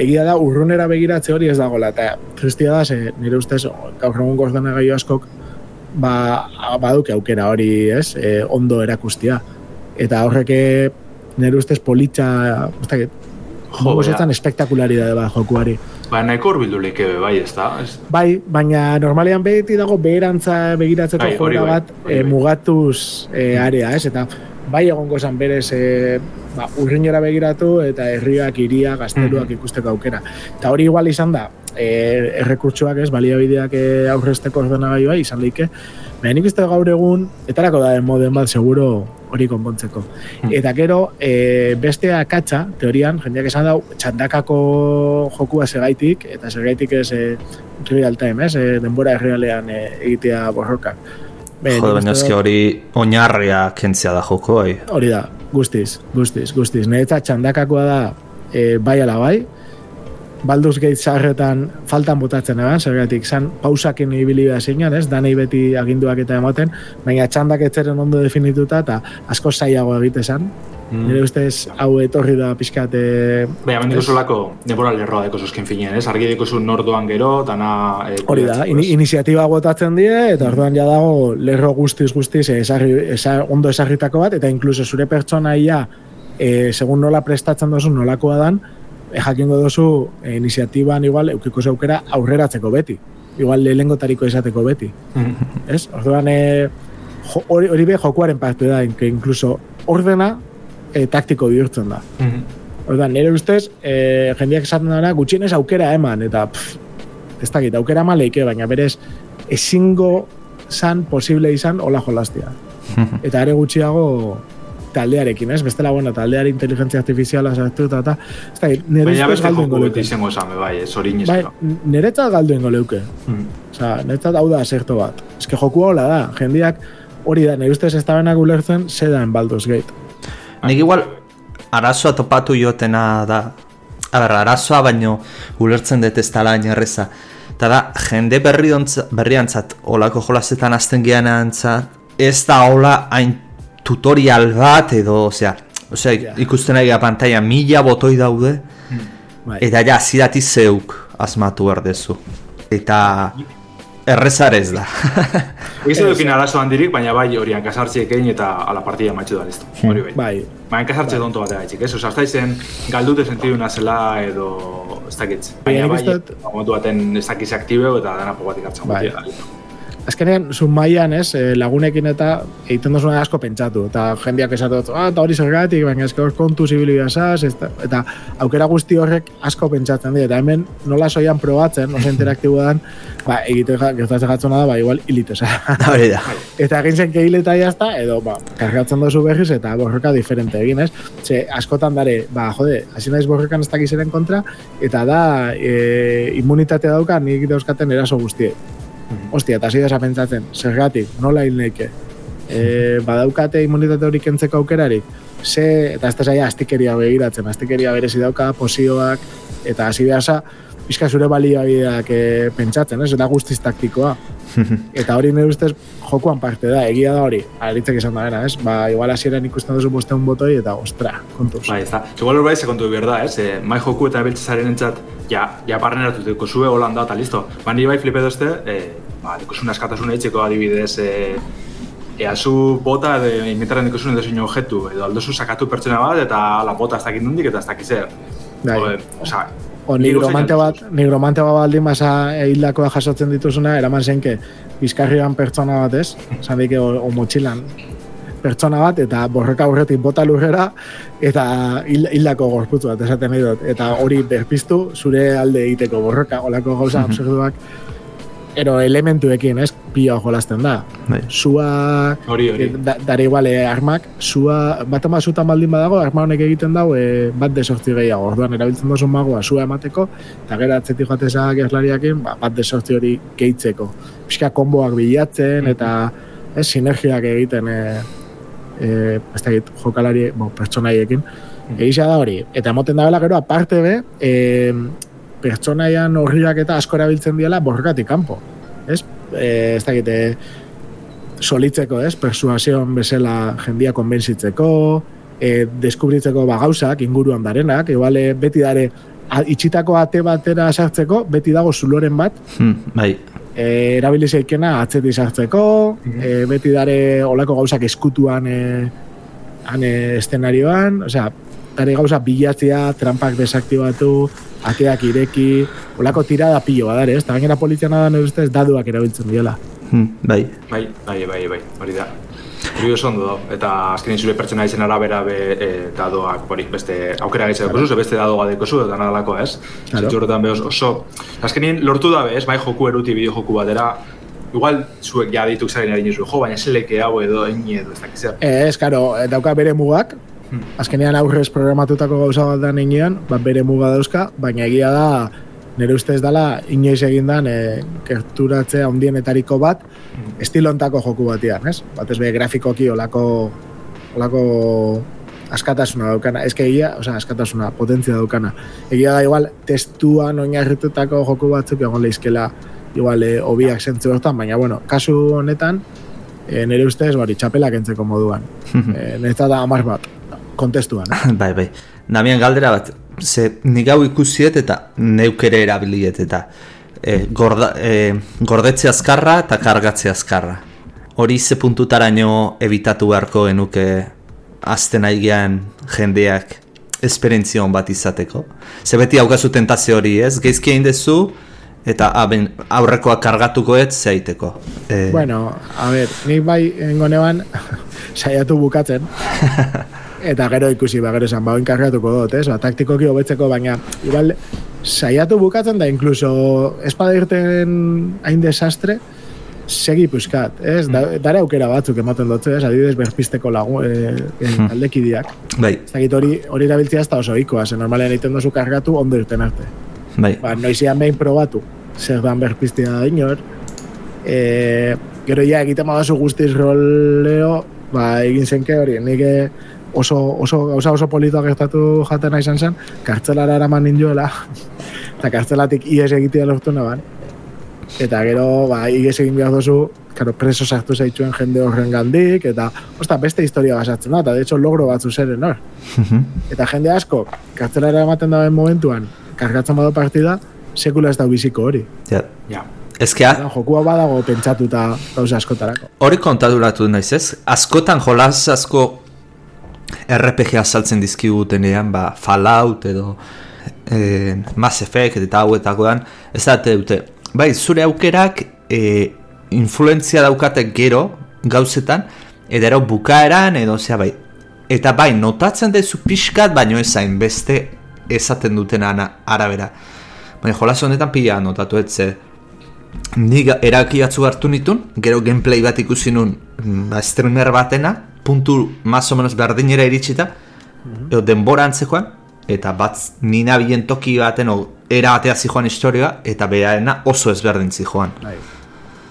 egia da urrunera begiratze hori ez dagoela, eta tristia da, ze, nire ustez, gaur egun gordana gaio askok, ba, baduke aukera hori, ez, e, ondo erakustia. Eta horreke, nire ustez, politxa, ez Jo, espektakulari da, ba, jokuari. Ba, nahiko urbildulik ebe, bai, ez da? Bai, baina normalean beti dago beherantza begiratzeko Bai, joera bai, bat eh, bai. mugatuz eh, area, ez? Eta bai egongo zen berez eh, ba, urrinera begiratu eta herriak, iria, gazteluak ikusteko aukera. Eta hori igual izan da, eh, errekurtsuak ez, baliabideak eh, aurrezteko ordenagailua izan leike. Baina nik uste gaur egun, etarako da moden bat seguro hori konpontzeko. Eta gero, e, beste akatsa, teorian, jendeak esan dau, txandakako jokua segaitik, eta segaitik ez e, real time, ez? E, denbora errealean e, egitea borroka. Be, Jode, baina dut- hori oinarria kentzia da joko, bai. Hori da, guztiz, guztiz, guztiz. Niretzat txandakakoa da e, bai ala bai, Baldur's Gate zaharretan faltan botatzen eban, zergatik zan pausakin ibili behar zinean, ez, danei beti aginduak eta ematen, baina txandak etzeren ondo definituta eta asko zailago egite zan. Mm. Nire ustez hau etorri da pixkat... E, Bai, hemen dikosulako denbora lerroa deko zuzkin finean, ez? Argi dikozu nordoan gero, dana... E, Hori da, in, iniziatiba botatzen die, eta orduan ja dago lerro guztiz guztiz esarri, esa, ondo esarritako bat, eta inkluso zure pertsonaia, e, segun nola prestatzen dozu nolakoa dan, jakingo dozu e, iniziatiban igual eukiko aukera aurreratzeko beti. Igual lehengotariko izateko beti. Ez? Orduan, e, jo- hori, hori be jokuaren parte da, inke inkluso ordena e, taktiko bihurtzen da. Orduan, nire ustez, e, jendeak esaten dara, gutxienez aukera eman, eta pff, ez dakit, aukera eman leike, baina berez, ezingo zan posible izan hola jolastia. eta are gutxiago taldearekin, ez? Bestela, bueno, taldeari inteligentzia artifiziala sartu eta eta, ez dakit, nire beste galdu ingo leuke. izango bai, ez hori Bai, niretzat galdu ingo leuke. Mm. Osa, niretzat hau da aserto bat. Ez que jokua hola da, jendeak hori da, nire ustez ez da benak ulertzen zedan Baldur's Gate. Nik igual arazoa topatu jotena da. A ber, arazoa baino ulertzen dut ez dala erreza. Eta da, jende berri berriantzat, olako jolasetan azten geanantzat, ez da hola hain tutorial bat edo, osea, osea ikusten ari gara pantalla mila botoi daude, Bai. eta ja, zidati zeuk asmatu behar dezu. Eta errezarez da. Egizu dukin arazo handirik, baina bai horian kasartziek egin eta ala partida matxu da listo. Hori bai. Bai, Baina kasartze tonto gaitxik, ez? Osa, ez da izen galdute sentiduna zela edo ez dakit. Baina bai, momentu baten ez dakiz aktibeu eta dana pogatik hartzen Bai. Azkenean, zu mailan, ez, eh, lagunekin eta egiten duzuna asko pentsatu, eta jendeak esatu ah, eta hori zergatik, baina eske hor kontu zibili behazaz, eta, eta aukera guzti horrek asko pentsatzen dira, eta hemen nola soian probatzen, oso interaktiboa dan, ba, egite gertatzen jatzona da, ba, igual hilitesa. Hori da. eta egin zen kehil eta jazta, edo, ba, kargatzen duzu berriz, eta borroka diferente egin, ez? Ze, askotan dare, ba, jode, hasi naiz borrokan ez dakizeren kontra, eta da, e, immunitate dauka nik dauzkaten eraso guztiek. Ostia, eta hasi da pentsatzen, zergatik, nola hil neike. E, badaukate immunitate hori kentzeko aukerarik, ze, eta ez da zaila astikeria begiratzen, astikeria berezi dauka, posioak, eta hasi behasa, pixka zure baliabideak e, pentsatzen, ez, eta guztiz taktikoa. eta hori nire ustez jokuan parte da, egia da hori, aritzek izan da gana, ez? Ba, igual hasieran ikusten duzu bosteun botoi, eta ostra, kontuz. Bai, ez da. Igual hori bai sekontu behar da, ez? E, mai joku eta beltzaren entzat, ja, ja barneratutuko zue holanda eta listo. Ba, ni bai flipe dozte, e, ba, dikosun askatasuna itxeko adibidez, e, ea zu bota edo inventaren dikosun edo zein objektu, edo aldozu sakatu pertsona bat, eta la bota ez dakit nondik eta ez dakit zer. Bai. Osa, O nigromante bat, nigromante bat baldin basa hildakoa jasotzen dituzuna, eraman zenke, bizkarrian pertsona bat ez, esan dike, o, o motxilan, pertsona bat, eta borroka aurretik bota lurrera, eta hil, hildako gorputzu bat, esaten nahi dut. Eta hori berpiztu, zure alde egiteko borroka, olako gauza absurduak, ero elementuekin, ez, pila jolasten da. Bai. Sua, Hori, hori. da, dare igual, eh, armak, sua, bat ama zutan baldin badago, arma honek egiten dau, eh, bat desortzi gehiago. Orduan, erabiltzen duzu magoa sua emateko, eta gero atzetik joateza gerlariakin, ba, bat desortzi hori gehitzeko. Pixka konboak bilatzen, eta ez, sinergiak egiten, eh, eh, ez dakit, jokalari, bo, pertsonaiekin. Egisa da hori. Eta emoten da gero, aparte be, eh, pertsonaian horriak eta asko erabiltzen diela borrokatik kanpo. Ez? Eh, ez dakit, eh, solitzeko, ez? Persuasion bezala jendia konbentzitzeko, eh, deskubritzeko ba gauzak inguruan darenak, igual eh, beti dare itxitako ate batera sartzeko, beti dago zuloren bat, Hmm, bai. E, erabili zeikena atzetik sartzeko, e, beti dare olako gauzak eskutuan e, han e, estenarioan, osea, dare gauza bilatzea, trampak desaktibatu, ateak ireki, olako tirada pilo badare, ez? Eta gainera poliziana da nire ustez daduak erabiltzen diola. Hmm, bai. Bai, bai, bai, bai, hori da. Hori oso ondo da, eta azkenin zure pertsona izen arabera be, e, dadoak, hori, beste aukera gaitza claro. beste dadoa dekozu, eta nadalako, ez? Claro. Horretan be oso, azkenin lortu da be, ez, bai joku eruti bideo joku batera, igual zuek ja dituk zaren ari nizu, jo, baina zeleke hau edo, eni edo, ez dakiz zer. Ez, karo, dauka bere mugak, Hmm. azkenean aurrez programatutako gauza bat da neinean, bat bere muga dauzka, baina egia da, nire ustez dela, inoiz egindan, e, gerturatzea ondienetariko bat, estilontako joku batean, ez? Batez be grafikoki olako, olako askatasuna daukana, ez egia, osea, askatasuna, potentzia daukana. Egia da, igual, testuan oinarritutako joku batzuk egon leizkela, igual, e, obiak zentzu hortan, baina, bueno, kasu honetan, e, nire ustez, bari, txapelak entzeko moduan. e, Neta da amar bat, kontestuan. eh? bai, bai. Namian galdera bat, ze nik hau ikusiet eta neukere erabiliet eta e, gorda, e, gordetze azkarra eta kargatze azkarra. Hori ze puntutaraino ebitatu beharko genuke azten aigean jendeak esperientzion bat izateko. Ze beti haukazu tentazio hori ez, geizki egin dezu eta aben, aurrekoa kargatuko ez zeiteko. E, Bueno, a ver, nik bai engo neban saiatu bukatzen. Eta gero ikusi, ba, gero esan, ba, kargatuko dut, ez? Ba, taktikoki hobetzeko, baina, igual, saiatu bukatzen da, inkluso, espada irten hain desastre, segi puskat, ez? Da, dare aukera batzuk ematen dutze, ez? Adibidez, berpisteko lagu, e, e, aldekidiak. bai, Ez dakit hori, hori erabiltzea ez da oso ikoa, ze normalean egiten duzu kargatu ondo irten arte. bai. Ba, noizian behin probatu, zer dan berpistea da inor, e, gero ja egiten badazu guztiz roleo, ba, egin zenke hori, nik eh, oso, oso, gauza oso politoa gertatu jatena izan zen, kartzelara eraman ninduela, eta kartzelatik ies egitea lortu naban. Eta gero, ba, ies egin behar duzu, karo, preso sartu zaituen jende horren gandik, eta, osta, beste historia basatzen da, eta de hecho logro batzu zeren hor. Eta jende asko, kartzelara ematen dauen momentuan, kargatzen bado partida, sekula ez da biziko hori. Ja. Ja. Ezkea, jokua badago pentsatuta gauza askotarako. Hori kontaduratu naiz ez? Askotan jolas asko RPG azaltzen dizkigutenean, ba, Fallout edo e, Mass Effect eta hauetakoan, ez da dute. Bai, zure aukerak e, influentzia daukate gero gauzetan, edero bukaeran edo zea bai. Eta bai, notatzen dezu pixkat, baino ezain beste esaten duten ana, arabera. Baina jolas honetan pila notatu etze. Nik eraki hartu nitun, gero gameplay bat ikusi nun mm, ba, streamer batena, puntu más o menos berdinera iritsita, edo denbora antzekoan, eta bat nina bilen toki baten, o, era batea zijoan historia, eta behaena oso ezberdin zijoan. Bai.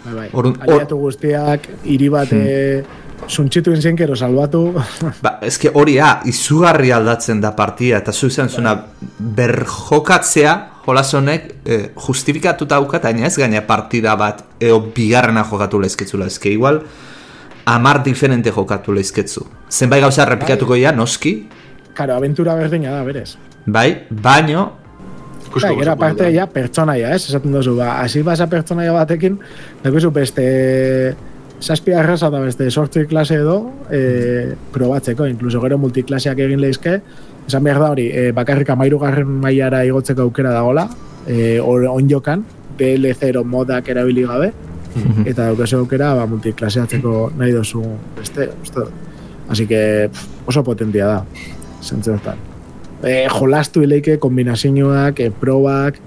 Bai, bai. Orduan, or- guztiak, hiri bat hmm. suntxitu inzen kero salbatu. Ba, eske hori ha, izugarri aldatzen da partida, eta zu izan zuna berjokatzea, jolas honek, eh, justifikatuta baina ez gaina partida bat, eo bigarrena jokatu lezketzula, eske igual, amar diferente jokatu lezketzu. Zenbait gauza errepikatuko ja, noski, Karo, aventura berdina da, berez. bai, baino, Bai, gero aparte ja pertsonaia, ez? Esaten duzu, ba, hasi basa pertsonaia batekin, dakuzu beste zazpi arraza eta beste sortzi klase edo e, probatzeko, inkluso gero multiklaseak egin lehizke, esan behar da hori, e, bakarrik amairugarren mailara igotzeko aukera dagola, e, or, onjokan, BL0 modak erabili gabe, eta daukazu aukera ba, multiklaseatzeko nahi dozu beste, uste. Así que pff, oso potentia da, zentzu hortan. E, jolastu ileike kombinazioak, e, probak,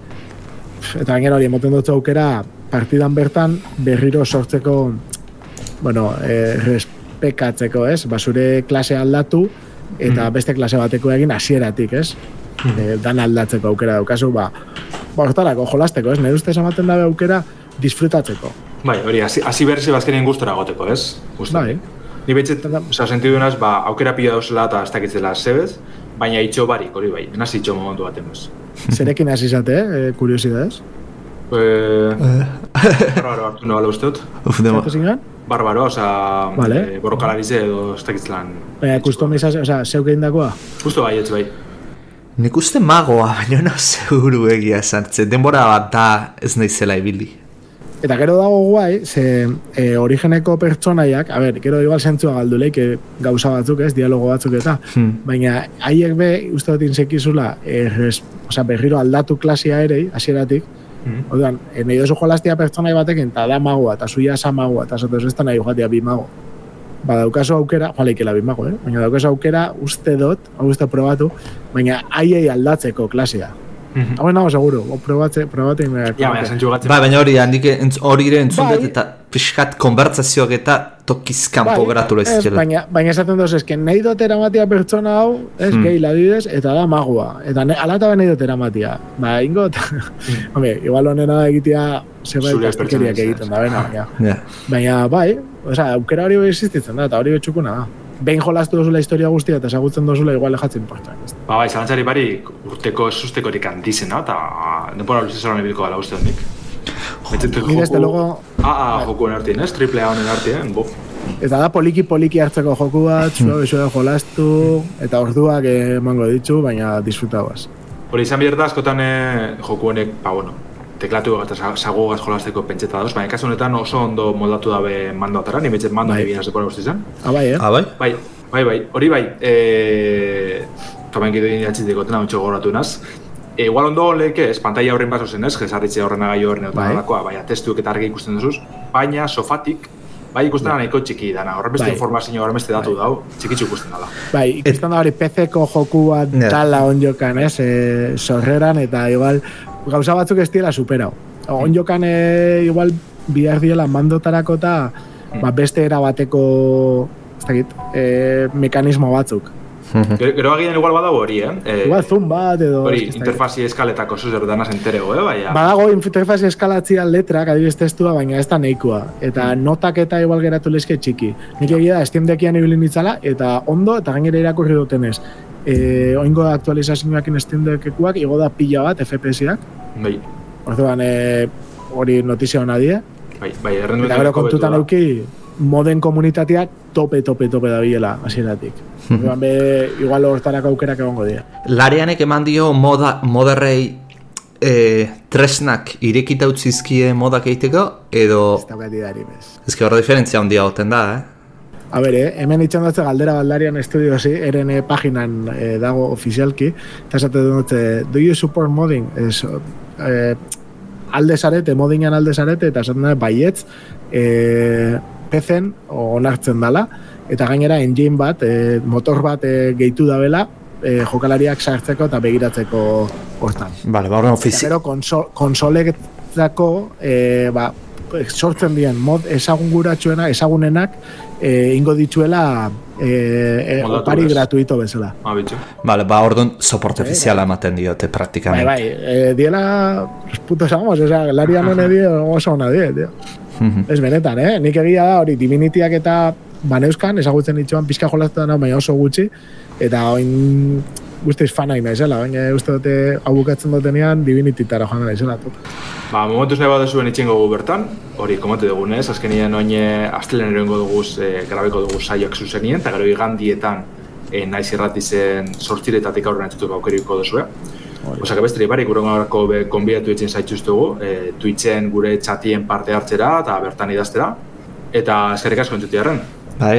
pff, eta gainera hori emoten dut aukera partidan bertan berriro sortzeko bueno, e, respekatzeko, ez? Ba, zure klase aldatu eta beste klase bateko egin hasieratik, ez? E, dan aldatzeko aukera daukazu, ba, ba hortarako jolasteko, ez? Nire ustez ematen dabe aukera disfrutatzeko. Bai, hori, hasi, hasi berzi bazkenien gustora goteko, ez? Gustora. Bai. Ni betxet, oza, sentidu naz, ba, aukera pila dauzela eta ez dakitzela zebez, baina itxo barik, hori bai, naz itxo momentu baten bez. Zerekin hasi zate, eh? kuriosidades. Eh, barbaro hartu nabala uste dut. uf, zingan? Barbaro, oza, Vale. eh, borrokalarize edo ez dakitzelan. Baina, kustomizazio, oza, zeuk egin dakoa? Justo bai, etxe bai. nik uste magoa, baina no seguru egia esan, ze denbora bat da ez naizela ibili. Eta gero dago guai, ze e, origeneko pertsonaiak, a ber, gero igual zentzua galduleik e, gauza batzuk ez, dialogo batzuk eta, Hmm. baina haiek be, uste dut insekizula, e, res, osea, berriro aldatu klasia ere, hasieratik, Mhm. Orduan, e, nahi dozu jolastia pertsonai batekin, eta da magua, eta zuia esa magua, eta zatez ez da nahi joatia bi mago. Ba, daukazu aukera, joa leikela bi mago, eh? baina daukazu aukera, uste dut, hau uste probatu, baina haiei aldatzeko klasia. Mhm. Hau nago seguro, o, probatze, probatu inbera. Ja, baina. Bai, baina hori, handik hori ere entzun Bai. dut eta pixkat konbertsazioak eta tokiz kanpo geratu ez, lezkela. baina, baina esaten doz, eske nahi dut eramatia pertsona hau, ez, Hmm. gehi ladidez, eta da magua. Eta ne, alata nahi dut eramatia. Ba, ingot, hombre, igual honena egitea zerbait Zure kastikeriak egiten da, bena, baina. Ja. Baina, bai, osea, aukera hori existitzen da, eta hori betxukuna da. Behin jolastu dozula historia guztia eta ezagutzen dozula igual lehatzen portan. Ba, bai, zalantzari barik urteko esustekorik handizena, eta denbora luze zoran ebilko gala uste hondik. Betxetu Ni desde luego- A, a, jokuen artien, ez? Triple A honen artien, bof. Eta da poliki-poliki hartzeko joku bat, zua besoa jolastu, eta orduak emango ditu, baina disfrutagoaz. Hori izan bierda askotan eh, joku honek, ba, bueno, teklatu eta sagogaz jolasteko pentseta dauz, baina kasu honetan oso ondo moldatu dabe mandoatara, ni betxet mando Bai. bai. ebina zepora guzti zen. Ah, bai, eh? Ah, bai? Bai, bai, bai, hori bai, e... Tomen gido inatxitik otena ontsa goratu naz. E, igual ondo leke, ez, pantalla horren baso zen ez, jesarritze horren agai horren eta Bai. bai. baina testuek eta argi ikusten duzuz, baina sofatik, bai ikusten da nahiko txiki dana, horren beste Bai. informazio, horren beste datu dau, txikitzu ikusten dala. Bai, ikusten da hori PC-ko joku bat Ja. tala onjokan, ez, e, sorreran, eta igual gauza batzuk ez diela superau. Onjokan e, igual bihar diela mandotarako eta ba, beste era bateko ez dakit, e, mekanismo batzuk. Gero, gero agian igual badago hori, eh? E, Igual zoom bat edo... hori, interfazi eskaletako zuzer danaz enterego, eh? Baina, Badago interfaz eskalatzia letrak, adibidez testua, baina ez da nahikoa. Eta notak eta igual geratu lezke txiki. Nik egia da, Steam Deckian ibili nitzala, eta ondo, eta gainera irakurri dutenez. E, oingo aktualizazioak in Steam Deckekuak, igo da pila bat, FPS-ak. bai, Orduan, e, hori notizia hona die. bai, bai, errendu Eta gero kontutan euki, moden komunitatea tope, tope, tope da biela, hasieratik. Orduan, be, igual hortarako aukerak egongo dira. Larianek eman dio moda, moderrei e, tresnak irekita utzizkie modak egiteko, edo... Ez idari bez. Ez que hor diferentzia handia goten da, eh? A ber, eh, hemen itxan dutze galdera baldarian estudiosi, eren eh, paginan eh, dago ofizialki, eta esate dut, eh, do you support modding? Ez, eh, alde zarete, moddingan alde zarete, eta esaten da, baietz, eh, pezen onartzen dala, eta gainera engine bat, eh, motor bat eh, gehitu dabela, eh, jokalariak sartzeko eta begiratzeko hortan. Bale, ba, horren Eta ofizi... gero konso, konsoletzako e, ba, sortzen dien mod ezagunguratsuena, ezagunenak e, ingo dituela e, e, opari gratuito bezala. Ah, bitxo. Bale, ba, orduan soporte ofiziala ematen diote Bai, praktikamente. bai, e, diela los putos amos, osea, larian hone die oso ona die, tío. Ez benetan, eh? Nik egia da hori Divinityak eta baneuskan, ezagutzen ditxuan pizka jolazten da, baina oso gutxi, eta oin guztiz fanaik naizela, baina uste dute hau bukatzen dutenean Divinititara joan naizela. Ba, momentuz nahi bat zuen itxingo gu bertan, hori komatu dugunez, azkenien oin astelen eroingo duguz, e, grabeko dugu saioak zuzenien, eta gero igandietan e, naiz irrati zen sortziretatik aurrera entzutuko aukeriko duzue. Osak besterik barik, gure garako be, konbidatu etxen zaituztugu, e, Twitchen gure txatien parte hartzera eta bertan idaztera, eta eskerrik asko entzutiarren. Bai,